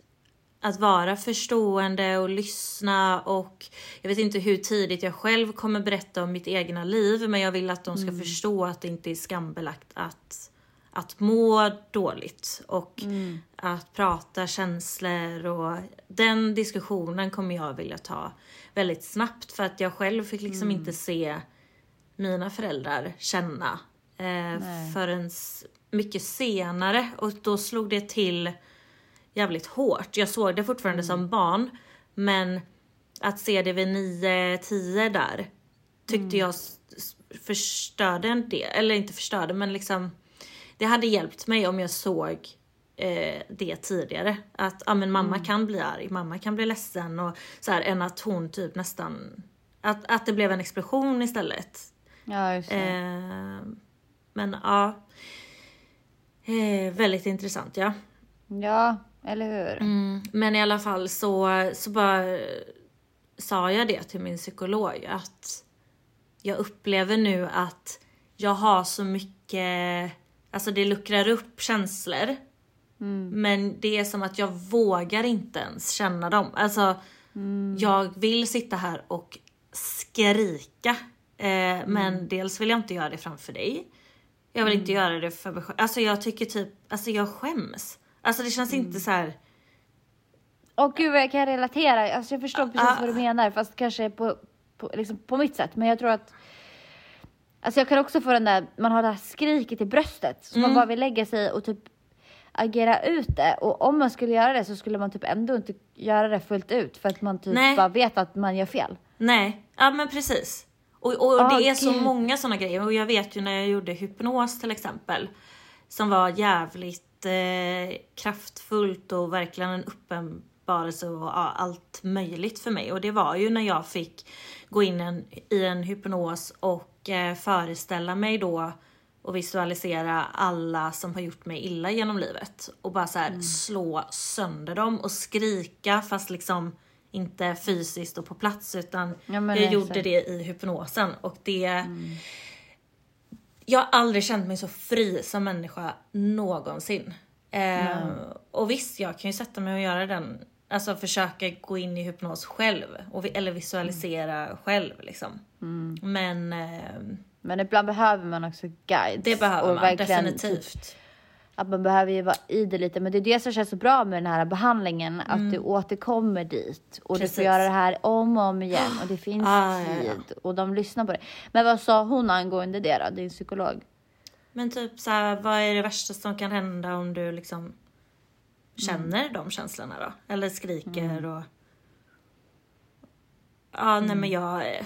att vara förstående och lyssna och jag vet inte hur tidigt jag själv kommer berätta om mitt egna liv men jag vill att de ska förstå att det inte är skambelagt att, att må dåligt och att prata känslor och den diskussionen kommer jag vilja ta väldigt snabbt för att jag själv fick liksom inte se mina föräldrar känna eh, förrän mycket senare och då slog det till jävligt hårt. Jag såg det fortfarande som barn men att se det vid 9-10 där tyckte jag s- s- förstörde en del, eller inte förstörde men liksom det hade hjälpt mig om jag såg eh, det tidigare. Att ja, men mamma kan bli arg, mamma kan bli ledsen och så här, än att hon typ nästan att, att det blev en explosion istället. ja just. Eh, men ja. Eh, väldigt intressant ja. Ja, eller hur? Mm, men i alla fall så, så bara sa jag det till min psykolog att jag upplever nu att jag har så mycket, alltså det luckrar upp känslor. Men det är som att jag vågar inte ens känna dem. Alltså jag vill sitta här och skrika. Eh, Men dels vill jag inte göra det framför dig. Jag vill inte göra det för mig själv. Alltså jag tycker typ, alltså jag skäms. Alltså det känns inte så här. Åh gud vad jag kan relatera. Alltså jag förstår precis Ah. vad du menar fast kanske på, på, liksom på mitt sätt. Men jag tror att Alltså jag kan också få den där, man har det här skriket i bröstet. Så Mm. man bara vill lägga sig och typ agera ut det. Och om man skulle göra det så skulle man typ ändå inte göra det fullt ut. För att man typ Nej. bara vet att man gör fel. Nej, ja men precis. Och, och Ah, det är så gud. många sådana grejer. Och jag vet ju när jag gjorde hypnos till exempel. Som var jävligt eh, kraftfullt och verkligen en uppenbarelse och ja, allt möjligt för mig. Och det var ju när jag fick gå in en, i en hypnos och föreställa mig då och visualisera alla som har gjort mig illa genom livet. Och bara så här Mm. slå sönder dem och skrika fast liksom inte fysiskt och på plats utan Ja, jag exakt. gjorde det i hypnosen och det Jag har aldrig känt mig så fri som människa någonsin. Eh, och visst, jag kan ju sätta mig och göra den, alltså försöka gå in i hypnos själv, och, vi- eller visualisera själv liksom. Men eh, Men ibland behöver man också guides. det behöver och man verkligen definitivt. Typ, att man behöver ju vara i det lite. Men det är det som känns så bra med den här behandlingen. Att du återkommer dit. Och du Mm. Precis. får göra det här om och om igen. Och det <gasps> finns Ah, ja, ja. tid. Och de lyssnar på det. Men vad sa hon angående det då? Din psykolog? Men typ så här, vad är det värsta som kan hända om du liksom känner de känslorna då? Eller skriker och... Ja, nej men jag... eh,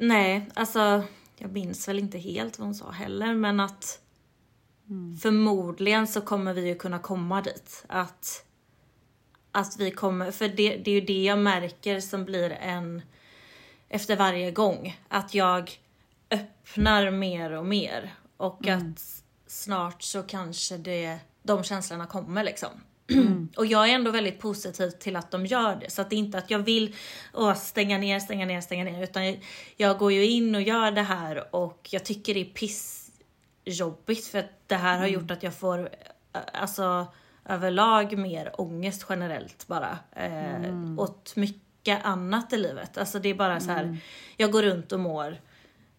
Nej, alltså jag minns väl inte helt vad hon sa heller men att förmodligen så kommer vi ju kunna komma dit. Att, att vi kommer, för det, det är ju det jag märker som blir en efter varje gång. Att jag öppnar mer och mer och att snart så kanske det, de känslorna kommer liksom. <clears throat> Och jag är ändå väldigt positiv till att de gör det. Så att det är inte att jag vill åh, stänga ner, stänga ner, stänga ner. Utan jag, jag går ju in och gör det här och jag tycker det är pissjobbigt för att det här har gjort att jag får eh, alltså överlag mer ångest generellt bara. Eh, Åt mycket annat i livet. Alltså det är bara så här, jag går runt och mår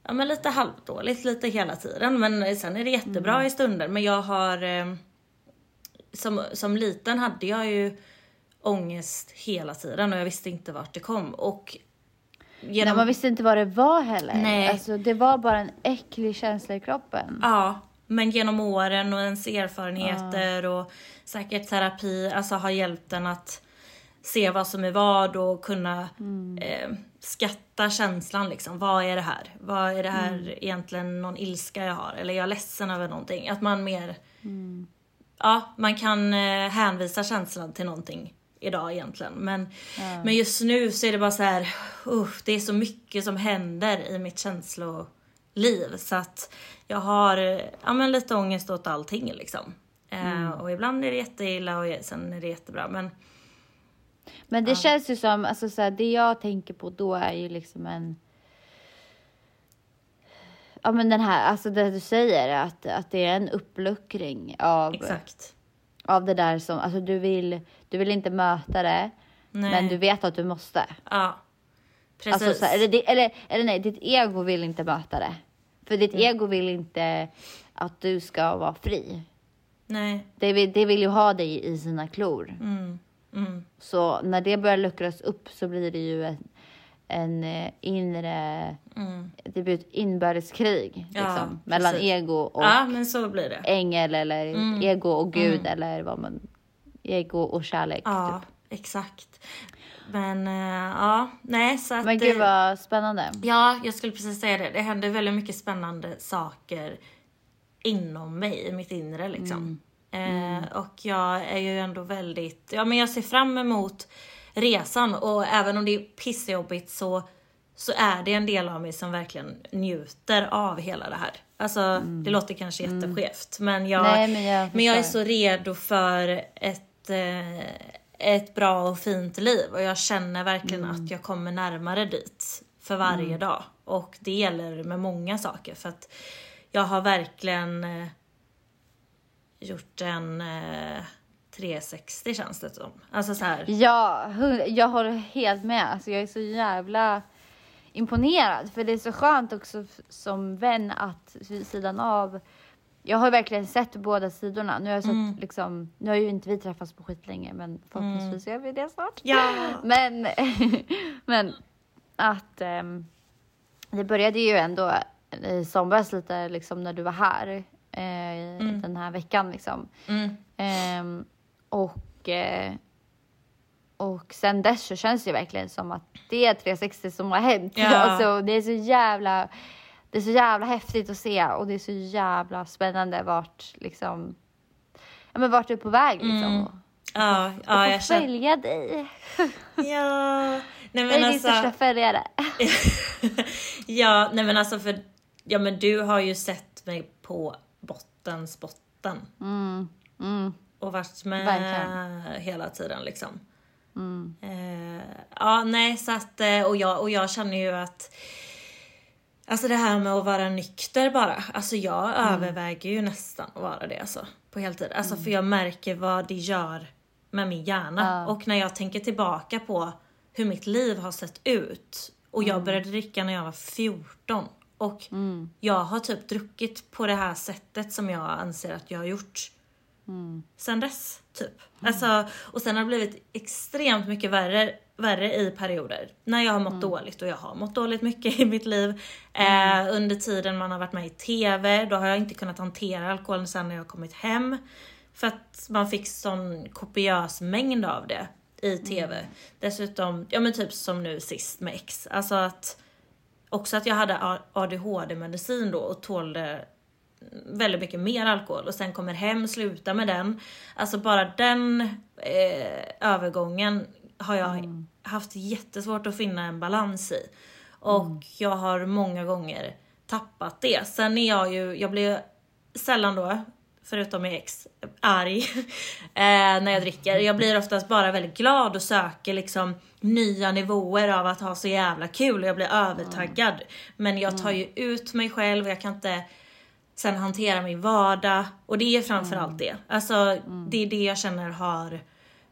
ja, men lite halvdåligt lite hela tiden. Men sen är det jättebra i stunder. Men jag har eh, som, som liten hade jag ju ångest hela tiden och jag visste inte vart det kom. Och genom... Nej, man visste inte vad det var heller. Nej. Alltså, det var bara en äcklig känsla i kroppen. Ja, men genom åren och ens erfarenheter och säkert terapi alltså har hjälpt en att se vad som är vad och kunna eh, skatta känslan liksom. Vad är det här? Vad är det här egentligen någon ilska jag har? Eller är jag ledsen över någonting? Att man mer, ja, man kan eh, hänvisa känslan till någonting idag egentligen. Men, men just nu så är det bara så här, usch, det är så mycket som händer i mitt känsloliv så att jag har eh, ja, men lite ångest åt allting liksom. Eh, och ibland är det jätteilla och sen är det jättebra. Men Men det känns ju som, alltså så här, det jag tänker på då är ju liksom en... Ja men den här, alltså det du säger, att, att det är en uppluckring av, exakt. av det där som, alltså du vill, du vill inte möta det, Nej. men du vet att du måste. Ja. Precis. Alltså, så här, eller, eller, eller nej, ditt ego vill inte möta det. För ditt Mm. ego vill inte att du ska vara fri. Nej. Det vill, det vill ju ha dig i sina klor. Mm. Mm. Så när det börjar luckras upp så blir det ju en, en eh, inre... Mm. Det blir ett inbördeskrig Ja, liksom, mellan ego och Ja, ängel eller Mm. ego och gud eller vad man... Ego och kärlek. Ja, Typ. exakt. Men eh, ja, nej så att... Men gud vad spännande. Ja, jag skulle precis säga det. Det händer väldigt mycket spännande saker inom mig, i mitt inre liksom. Eh, och jag är ju ändå väldigt, ja men jag ser fram emot resan och även om det är pissjobbigt så, så är det en del av mig som verkligen njuter av hela det här. Alltså det låter kanske jätteskevt men jag, Nej, men jag men jag är så redo för ett, eh, ett bra och fint liv och jag känner verkligen Mm. att jag kommer närmare dit för varje dag. Och det gäller med många saker för att jag har verkligen eh, gjort en eh, 360 känns det som. Alltså så här. Ja, jag håller helt med. Alltså, jag är så jävla imponerad. För det är så skönt också som vän att vid sidan av... Jag har verkligen sett båda sidorna. Nu har, jag sett, liksom, nu har ju inte vi träffats på skitlänge men förhoppningsvis gör vi det snart. Ja. Men, <laughs> men att ehm, det började ju ändå i somras lite liksom när du var här eh, den här veckan liksom. Mm. Och, eh, och sen dess så känns det verkligen som att det är 360 som har hänt. Ja. <laughs> Alltså, det är så jävla det är så jävla häftigt att se och det är så jävla spännande vart liksom ja, men vart du är på väg liksom. Mm. Och, Ja, och ja få jag känner... följa dig. <laughs> Ja. Nej Jag men är din alltså... största följare. <laughs> ja, nej men alltså för... Ja men du har ju sett mig på bottens botten. Mm, Och varit med Verkligen. hela tiden liksom. mm. Eh, ja, nej, så att, eh, och jag, och jag känner ju att Alltså det här med att vara nykter bara. Alltså jag Mm. överväger ju nästan att vara det alltså. På heltid. Alltså för jag märker vad det gör med min hjärna. Ja. Och när jag tänker tillbaka på hur mitt liv har sett ut. Och Mm. jag började dricka när jag var 14. Och jag har typ druckit på det här sättet som jag anser att jag har gjort sen dess. Typ. Alltså, och sen har det blivit extremt mycket värre, värre i perioder. När jag har mått dåligt och jag har mått dåligt mycket i mitt liv. Eh, under tiden man har varit med i TV, då har jag inte kunnat hantera alkoholen sen när jag har kommit hem. För att man fick sån kopiös mängd av det i TV. Dessutom, ja men typ som nu sist med X. Alltså att också att jag hade ADHD-medicin då och tålde väldigt mycket mer alkohol och sen kommer hem, slutar med den. Alltså bara den eh, övergången har jag haft jättesvårt att finna en balans i. Och jag har många gånger tappat det. Sen är jag ju, jag blir sällan då förutom med ex, arg <laughs> eh, när jag dricker. Jag blir oftast bara väldigt glad och söker liksom nya nivåer av att ha så jävla kul och jag blir övertaggad. Men jag tar ju ut mig själv och jag kan inte sen hantera min vardag. Och det är framförallt det. Alltså det är det jag känner har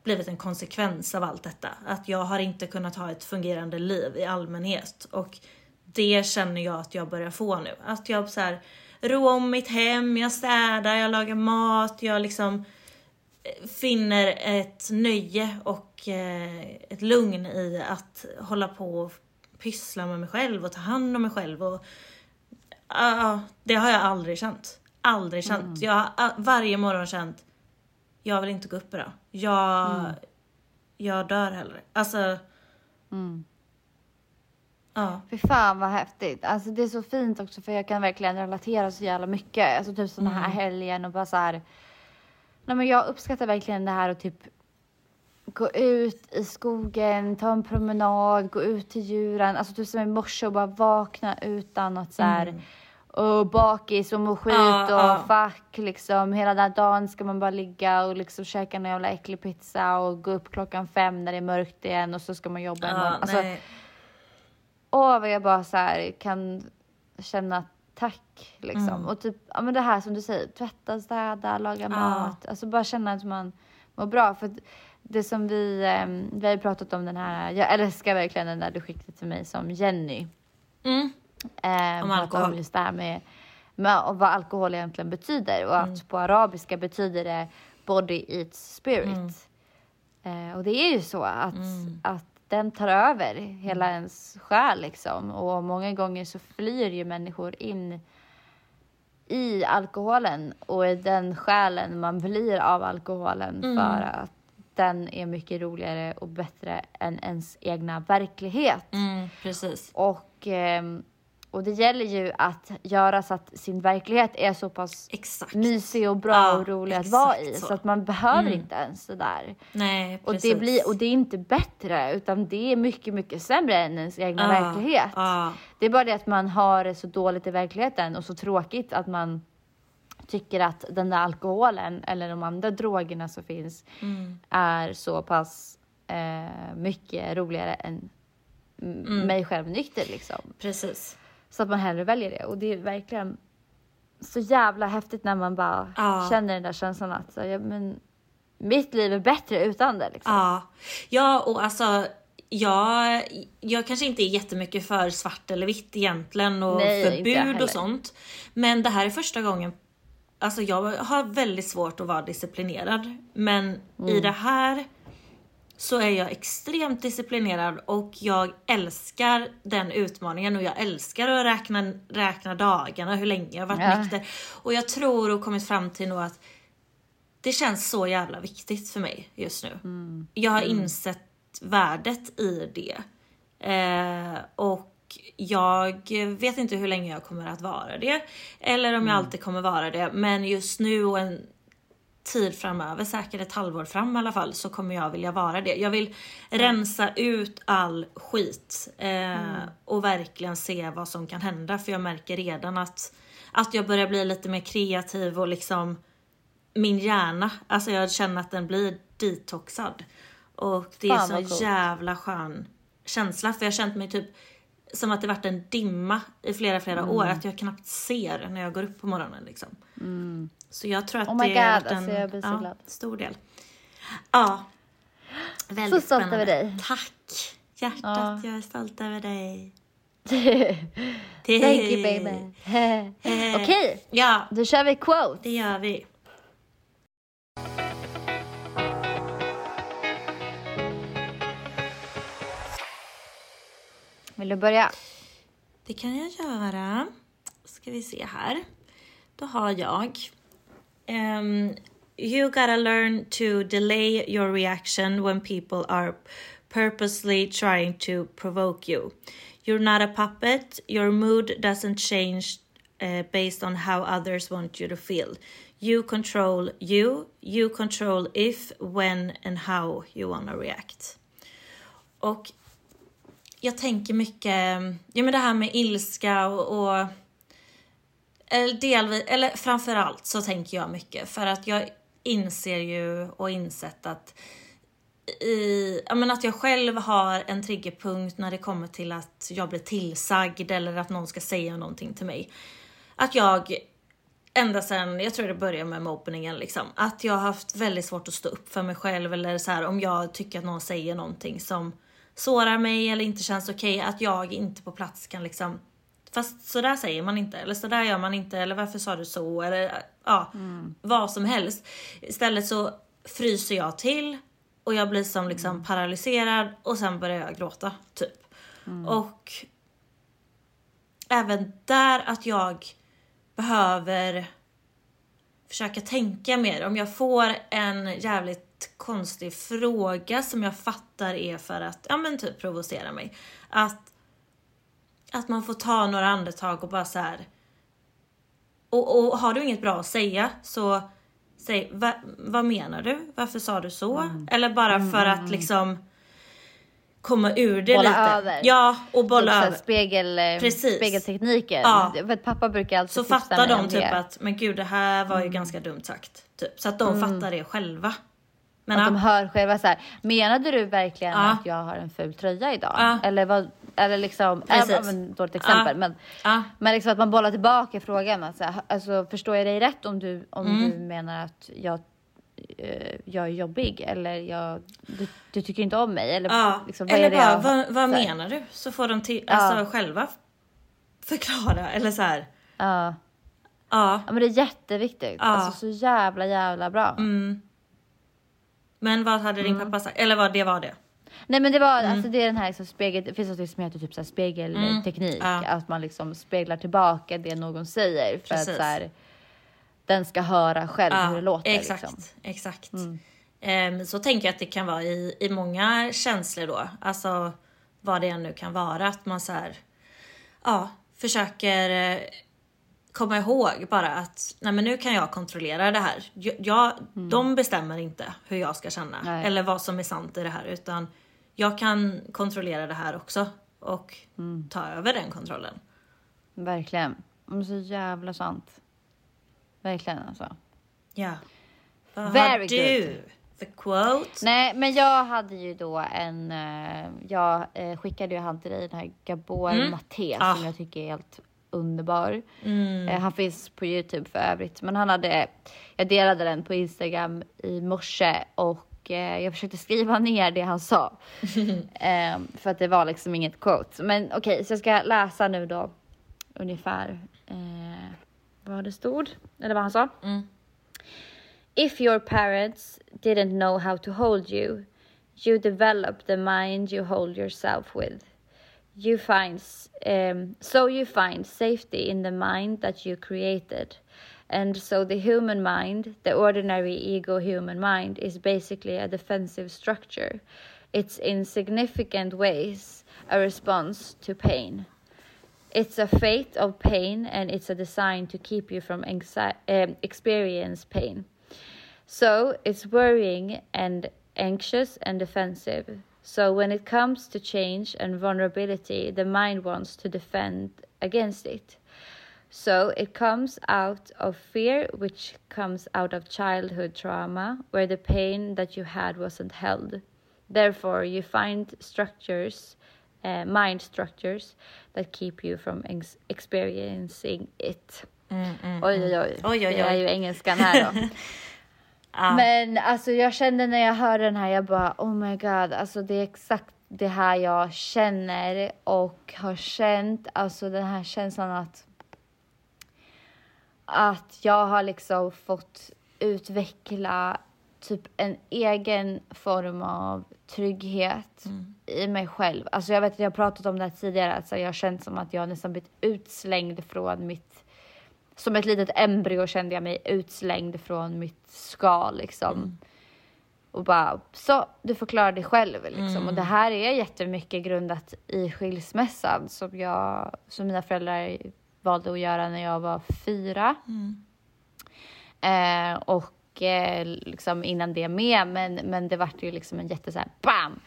blivit en konsekvens av allt detta. Att jag har inte kunnat ha ett fungerande liv i allmänhet. Och det känner jag att jag börjar få nu. Att jag så här, rå om mitt hem, jag städar, jag lagar mat, jag liksom eh, finner ett nöje och eh, ett lugn i att hålla på och pyssla med mig själv och ta hand om mig själv. Och, ja, det har jag aldrig känt. Aldrig känt. Jag har varje morgon känt, jag vill inte gå upp idag. Jag, jag dör hellre. Alltså, ja. Fy fan vad häftigt. Alltså det är så fint också för jag kan verkligen relatera så jävla mycket. Alltså typ såna här helgen och bara så här. Nej men jag uppskattar verkligen det här och typ gå ut i skogen, ta en promenad, gå ut till djuren. Alltså typ som i morse och bara vakna utan att så här och bakis och må skit Ja, och ja. fuck liksom. Hela den här dagen ska man bara ligga och liksom käka en jävla äcklig pizza och gå upp klockan fem när det är mörkt igen och så ska man jobba imorgon. Ja, Alltså, nej. Åh, vad jag bara så här kan känna tack liksom. Mm. Och typ, ja men det här som du säger, tvätta, städa, laga mat. Alltså bara känna att man mår bra. För det som vi, eh, vi har ju pratat om den här, jag älskar verkligen den där du skickade till mig som Jenny. Mm. Eh, Om alkohol. Om just det här med, med vad alkohol egentligen betyder. Och Mm. att på arabiska betyder det body eats spirit. Mm. Eh, och det är ju så att, att den tar över hela Mm. ens själ liksom. Och många gånger så flyr ju människor in i alkoholen och i den själen man blir av alkoholen Mm. för att den är mycket roligare och bättre än ens egna verklighet. Mm, precis. Och, ehm, och det gäller ju att göra så att sin verklighet är så pass Exakt. mysig och bra Ja, och rolig att vara i. Så. så. att man behöver Mm. inte ens det där. Nej, Och precis. det, blir, och det är inte bättre, utan det är mycket, mycket sämre än ens egna Ja, verklighet. ja. Det är bara det att man har det så dåligt i verkligheten och så tråkigt att man tycker att den där alkoholen eller de andra drogerna som finns Mm. är så pass eh, mycket roligare än Mm. mig själv nykter liksom. Precis. Så att man hellre väljer det. Och det är verkligen så jävla häftigt när man bara Ja. känner den där känslan att så, ja, men, mitt liv är bättre utan det. Liksom. Ja, ja och alltså jag, jag kanske inte är jättemycket för svart eller vitt egentligen och Nej, förbud och sånt. Men det här är första gången, alltså jag har väldigt svårt att vara disciplinerad. Men Mm. i det här så är jag extremt disciplinerad och jag älskar den utmaningen och jag älskar att räkna, räkna dagarna, hur länge jag har varit Ja. nykter. Och jag tror och kommit fram till nog att det känns så jävla viktigt för mig just nu. Jag har insett värdet i det. Eh, och jag vet inte hur länge jag kommer att vara det. Eller om jag alltid kommer vara det. Men just nu och en tid framöver, säkert ett halvår fram i alla fall, så kommer jag vilja vara det. Jag vill rensa ut all skit eh, och verkligen se vad som kan hända. För jag märker redan att, att jag börjar bli lite mer kreativ och liksom min hjärna, alltså jag känner att den blir detoxad. Och det är Fan, så vad coolt. jävla skön känsla för jag har känt mig typ som att det varit en dimma i flera, flera Mm. år. Att jag knappt ser när jag går upp på morgonen liksom. Så jag tror att Oh det har God, varit en alltså, jag så ja, stor del. Ja. Väldigt stolt spännande. över dig. Tack! Hjärtat, Ja. jag är stolt över dig. <laughs> Thank you baby. <laughs> Okej, Ja, då kör vi quote. det gör vi. Vill du börja? Det kan jag göra. Ska vi se här. Då har jag. Um, you gotta learn to delay your reaction when people are purposely trying to provoke you. You're not a puppet. Your mood doesn't change uh, based on how others want you to feel. You control you. You control if, when and how you wanna react. Och jag tänker mycket, ja men det här med ilska och, och Eller delvis, eller framförallt så tänker jag mycket för att jag inser ju och insett att i, ja, men att jag själv har en triggerpunkt när det kommer till att jag blir tillsagd eller att någon ska säga någonting till mig. Att jag ända sen, jag tror det började med mobbningen liksom, att jag har haft väldigt svårt att stå upp för mig själv eller så här om jag tycker att någon säger någonting som sårar mig eller inte känns okej, att jag inte på plats kan liksom Fast så där säger man inte, eller så där gör man inte, eller varför sa du så, eller ja, vad som helst. Istället så fryser jag till och jag blir som liksom paralyserad och sen börjar jag gråta, typ. Och även där att jag behöver försöka tänka mer. Om jag får en jävligt konstig fråga som jag fattar är för att, ja men typ provocera mig. Att, att man får ta några andetag och bara så här. Och, och har du inget bra att säga så säg, va, vad menar du? Varför sa du så? Eller bara för att liksom komma ur det Bolla lite. över. Ja, och bolla Typ över. Spegel, eh, Precis. spegeltekniken. Ja. För att pappa brukar alltid Så fattar de typ det. att, men gud det här var ju ganska dumt sagt. Typ. Så att de fattar det själva. Men Att de ja, hör själva så här, menade du verkligen Ja. att jag har en ful tröja idag? Ja. Eller vad, eller liksom, Precis. äh, men, dåligt exempel, Ja. men, ja, men liksom att man bollar tillbaka frågan. Alltså, alltså, förstår jag dig rätt om du, om Mm. du menar att jag, eh, jag är jobbig eller jag, du, du tycker inte om mig? Eller, ja. liksom, vad Eller bara, jag, vad, vad menar du? Så får de till, alltså, själva förklara. Eller så här. Ja. Ja, ja, men det är jätteviktigt. Ja. Alltså så jävla jävla bra. Mm. Men vad hade din Mm. pappa sagt? Eller vad det var det? Nej men det var, Mm. alltså det är den här liksom spegel, det finns något som heter typ så spegelteknik. Ja. Att man liksom speglar tillbaka det någon säger för Precis. att så här, den ska höra själv hur det låter. exakt. Liksom. exakt. Ehm, så tänker jag att det kan vara i, i många känslor då. Alltså vad det än nu kan vara. Att man så här, ja, försöker eh, komma ihåg bara att nej men nu kan jag kontrollera det här. Jag, jag, De bestämmer inte hur jag ska känna Nej. eller vad som är sant i det här utan jag kan kontrollera det här också och ta över den kontrollen. Verkligen. Men så jävla sant. Verkligen alltså. Ja. Vad Very har du good. för quote? Nej men jag hade ju då en, eh, jag eh, skickade ju han till dig den här Gabor Maté Ah. som jag tycker är helt underbar. Mm. Eh, han finns på Youtube för övrigt. Men han hade, jag delade den på Instagram i morse och eh, jag försökte skriva <laughs> ner det han sa. <laughs> eh, för att det var liksom inget quote. Men okej, så jag ska läsa nu då ungefär eh, vad det stod. Eller vad han sa. If your parents didn't know how to hold you, you develop the mind you hold yourself with. You find um, so you find safety in the mind that you created, and so the human mind, the ordinary ego human mind, is basically a defensive structure. It's in significant ways a response to pain. It's a fate of pain, and it's a design to keep you from anxi- um, experience pain. So it's worrying and anxious and defensive. So when it comes to change and vulnerability, the mind wants to defend against it. So it comes out of fear, which comes out of childhood trauma, where the pain that you had wasn't held. Therefore, you find structures, uh, mind structures, that keep you from ex- experiencing it. Mm, mm, oj, mm. oj, oj. Oj, oj, Det är oj. ju engelskan här då. <laughs> Men alltså jag kände när jag hörde den här, jag bara oh my god, alltså det är exakt det här jag känner och har känt, alltså den här känslan att att jag har liksom fått utveckla typ en egen form av trygghet i mig själv. Alltså jag vet att jag har pratat om det här tidigare, alltså jag har känt som att jag nästan blivit utslängd från mitt som ett litet embryo kände jag mig utslängd från mitt skal liksom. Och bara, så du får klara dig själv liksom. Och det här är jättemycket grundat i skilsmässan som jag, som mina föräldrar valde att göra när jag var fyra. Eh, och eh, liksom innan det med, men, men det vart ju liksom en jätte så här bam!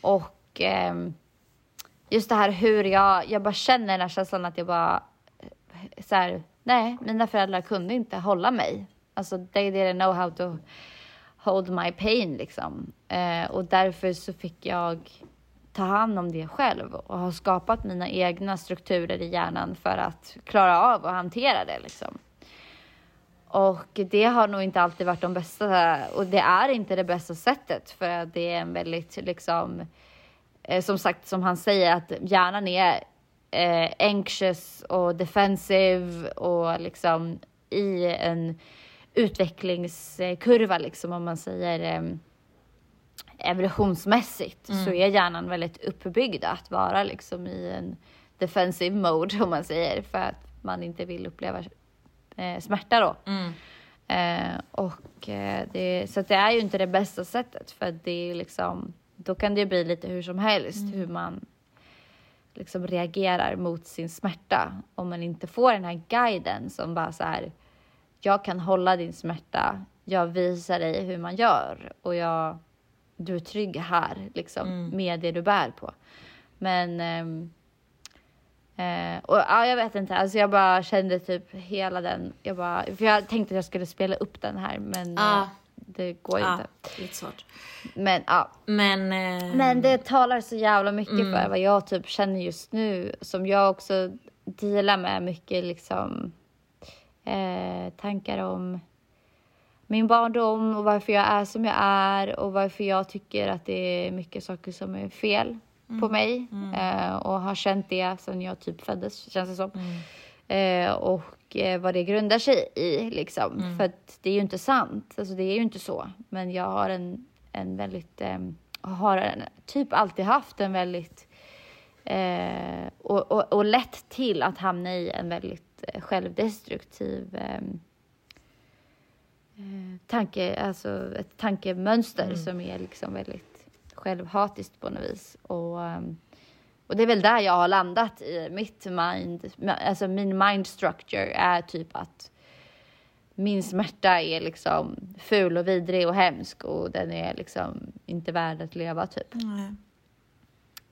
Och ehm, just det här hur jag, jag bara känner den här känslan att jag bara så här, nej, mina föräldrar kunde inte hålla mig. Alltså they didn't know how to hold my pain liksom. Eh, och därför så fick jag ta hand om det själv och har skapat mina egna strukturer i hjärnan för att klara av att hantera det liksom. Och det har nog inte alltid varit de bästa, och det är inte det bästa sättet för att det är en väldigt liksom, eh, som sagt som han säger att hjärnan är eh, anxious och defensive och liksom i en utvecklingskurva liksom om man säger eh, evolutionsmässigt så är hjärnan väldigt uppbyggd att vara liksom i en defensive mode om man säger för att man inte vill uppleva eh, smärta då. Eh, och eh, det, så det är ju inte det bästa sättet för det är liksom, då kan det bli lite hur som helst hur man liksom reagerar mot sin smärta. Om man inte får den här guiden som bara så här, jag kan hålla din smärta, jag visar dig hur man gör. Och jag, du är trygg här liksom med det du bär på. Men ehm, Eh, och ja, jag vet inte, alltså jag bara kände typ hela den, jag bara, för jag tänkte att jag skulle spela upp den här men Ja. eh, det går Ja, inte. lite svårt. Men ja, Men, eh, men det talar så jävla mycket Mm. för vad jag typ känner just nu som jag också dealar med mycket liksom eh, tankar om min barndom och varför jag är som jag är och varför jag tycker att det är mycket saker som är fel på mig eh, och har känt det sedan jag typ föddes känns det som. Eh, och eh, vad det grundar sig i liksom. För att det är ju inte sant, alltså det är ju inte så. Men jag har en, en väldigt, eh, har en, typ alltid haft en väldigt eh, och, och, och lätt till att hamna i en väldigt eh, självdestruktiv eh, eh, tanke, alltså ett tankemönster som är liksom väldigt självhatiskt på något vis. Och, ehm, och det är väl där jag har landat i mitt mind, alltså min mind structure är typ att min smärta är liksom ful och vidrig och hemsk och den är liksom inte värd att leva typ. nej.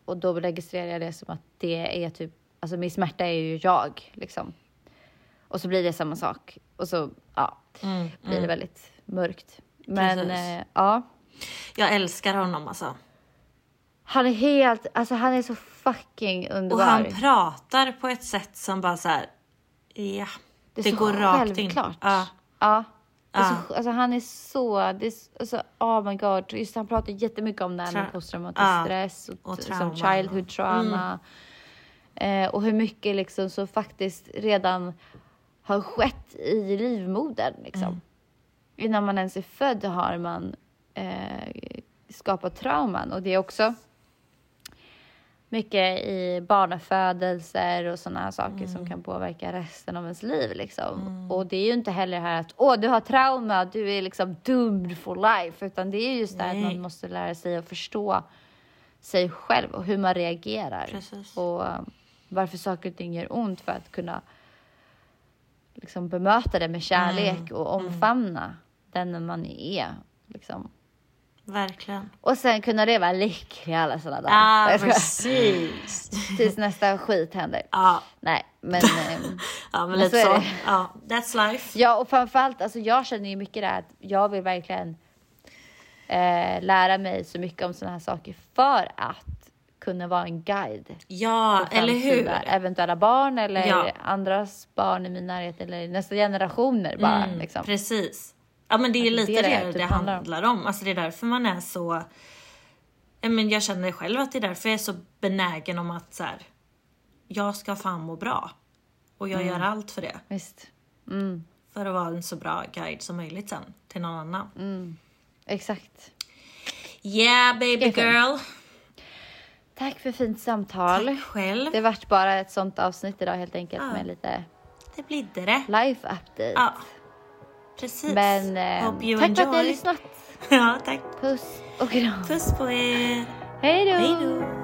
Och då registrerar jag det som att det är typ, alltså min smärta är ju jag liksom. Och så blir det samma sak. Och så, ja, Mm, blir det väldigt mörkt. Men eh, ja, Jag älskar honom alltså. han är helt, alltså han är så fucking Och underbar. han pratar på ett sätt som bara så här. ja. det Det, går rakt in. Ja. Ja. Det är Ja. så, alltså han är så, det är, alltså, oh my god, just han pratar jättemycket om det här med Tra- posttraumatisk ja. stress och, Och som childhood trauma. Eh, och hur mycket liksom så faktiskt redan har skett i livmodern liksom. Innan man ens är född har man eh, skapat trauman och det är också mycket i barnafödelser och sådana saker som kan påverka resten av ens liv. Liksom. Och det är ju inte heller här att åh, du har trauma, du är liksom doomed for life. Utan det är just det att man måste lära sig att förstå sig själv och hur man reagerar. Precis. Och eh, varför saker och ting gör ont för att kunna liksom bemöta det med kärlek och omfamna den man är. Liksom. Verkligen. Och sen kunna leva lycklig alla sådana dagar. Ja, skojar. precis. <laughs> Tills nästa skit händer. Ja, Nej, men... <laughs> ehm, ja men Men lite så så. Ja, that's life. ja, och framförallt, alltså jag känner ju mycket det här att jag vill verkligen eh, lära mig så mycket om sådana här saker för att kunna vara en guide. Ja, eller hur? Eventuella barn eller Ja. andras barn i min närhet eller nästa generationer bara. Mm, liksom. Precis. Ja men det är lite det det är det, det typ handlar om. Alltså det är därför man är så... Men jag känner själv att det är därför jag är så benägen om att så här, jag ska fan må bra. Och jag Mm. gör allt för det. Visst. För att vara en så bra guide som möjligt sen till någon annan. Mm. Exakt. Yeah baby Det girl. Tack för fint samtal. Tack själv. Det vart bara ett sånt avsnitt idag helt enkelt Ja. med lite Det blir det. life update. Ja. Precis. Men eh, Hope you tack för att ni har enjoy. lyssnat. <laughs> Ja, tack. Puss och kram. Puss på er. Hej då.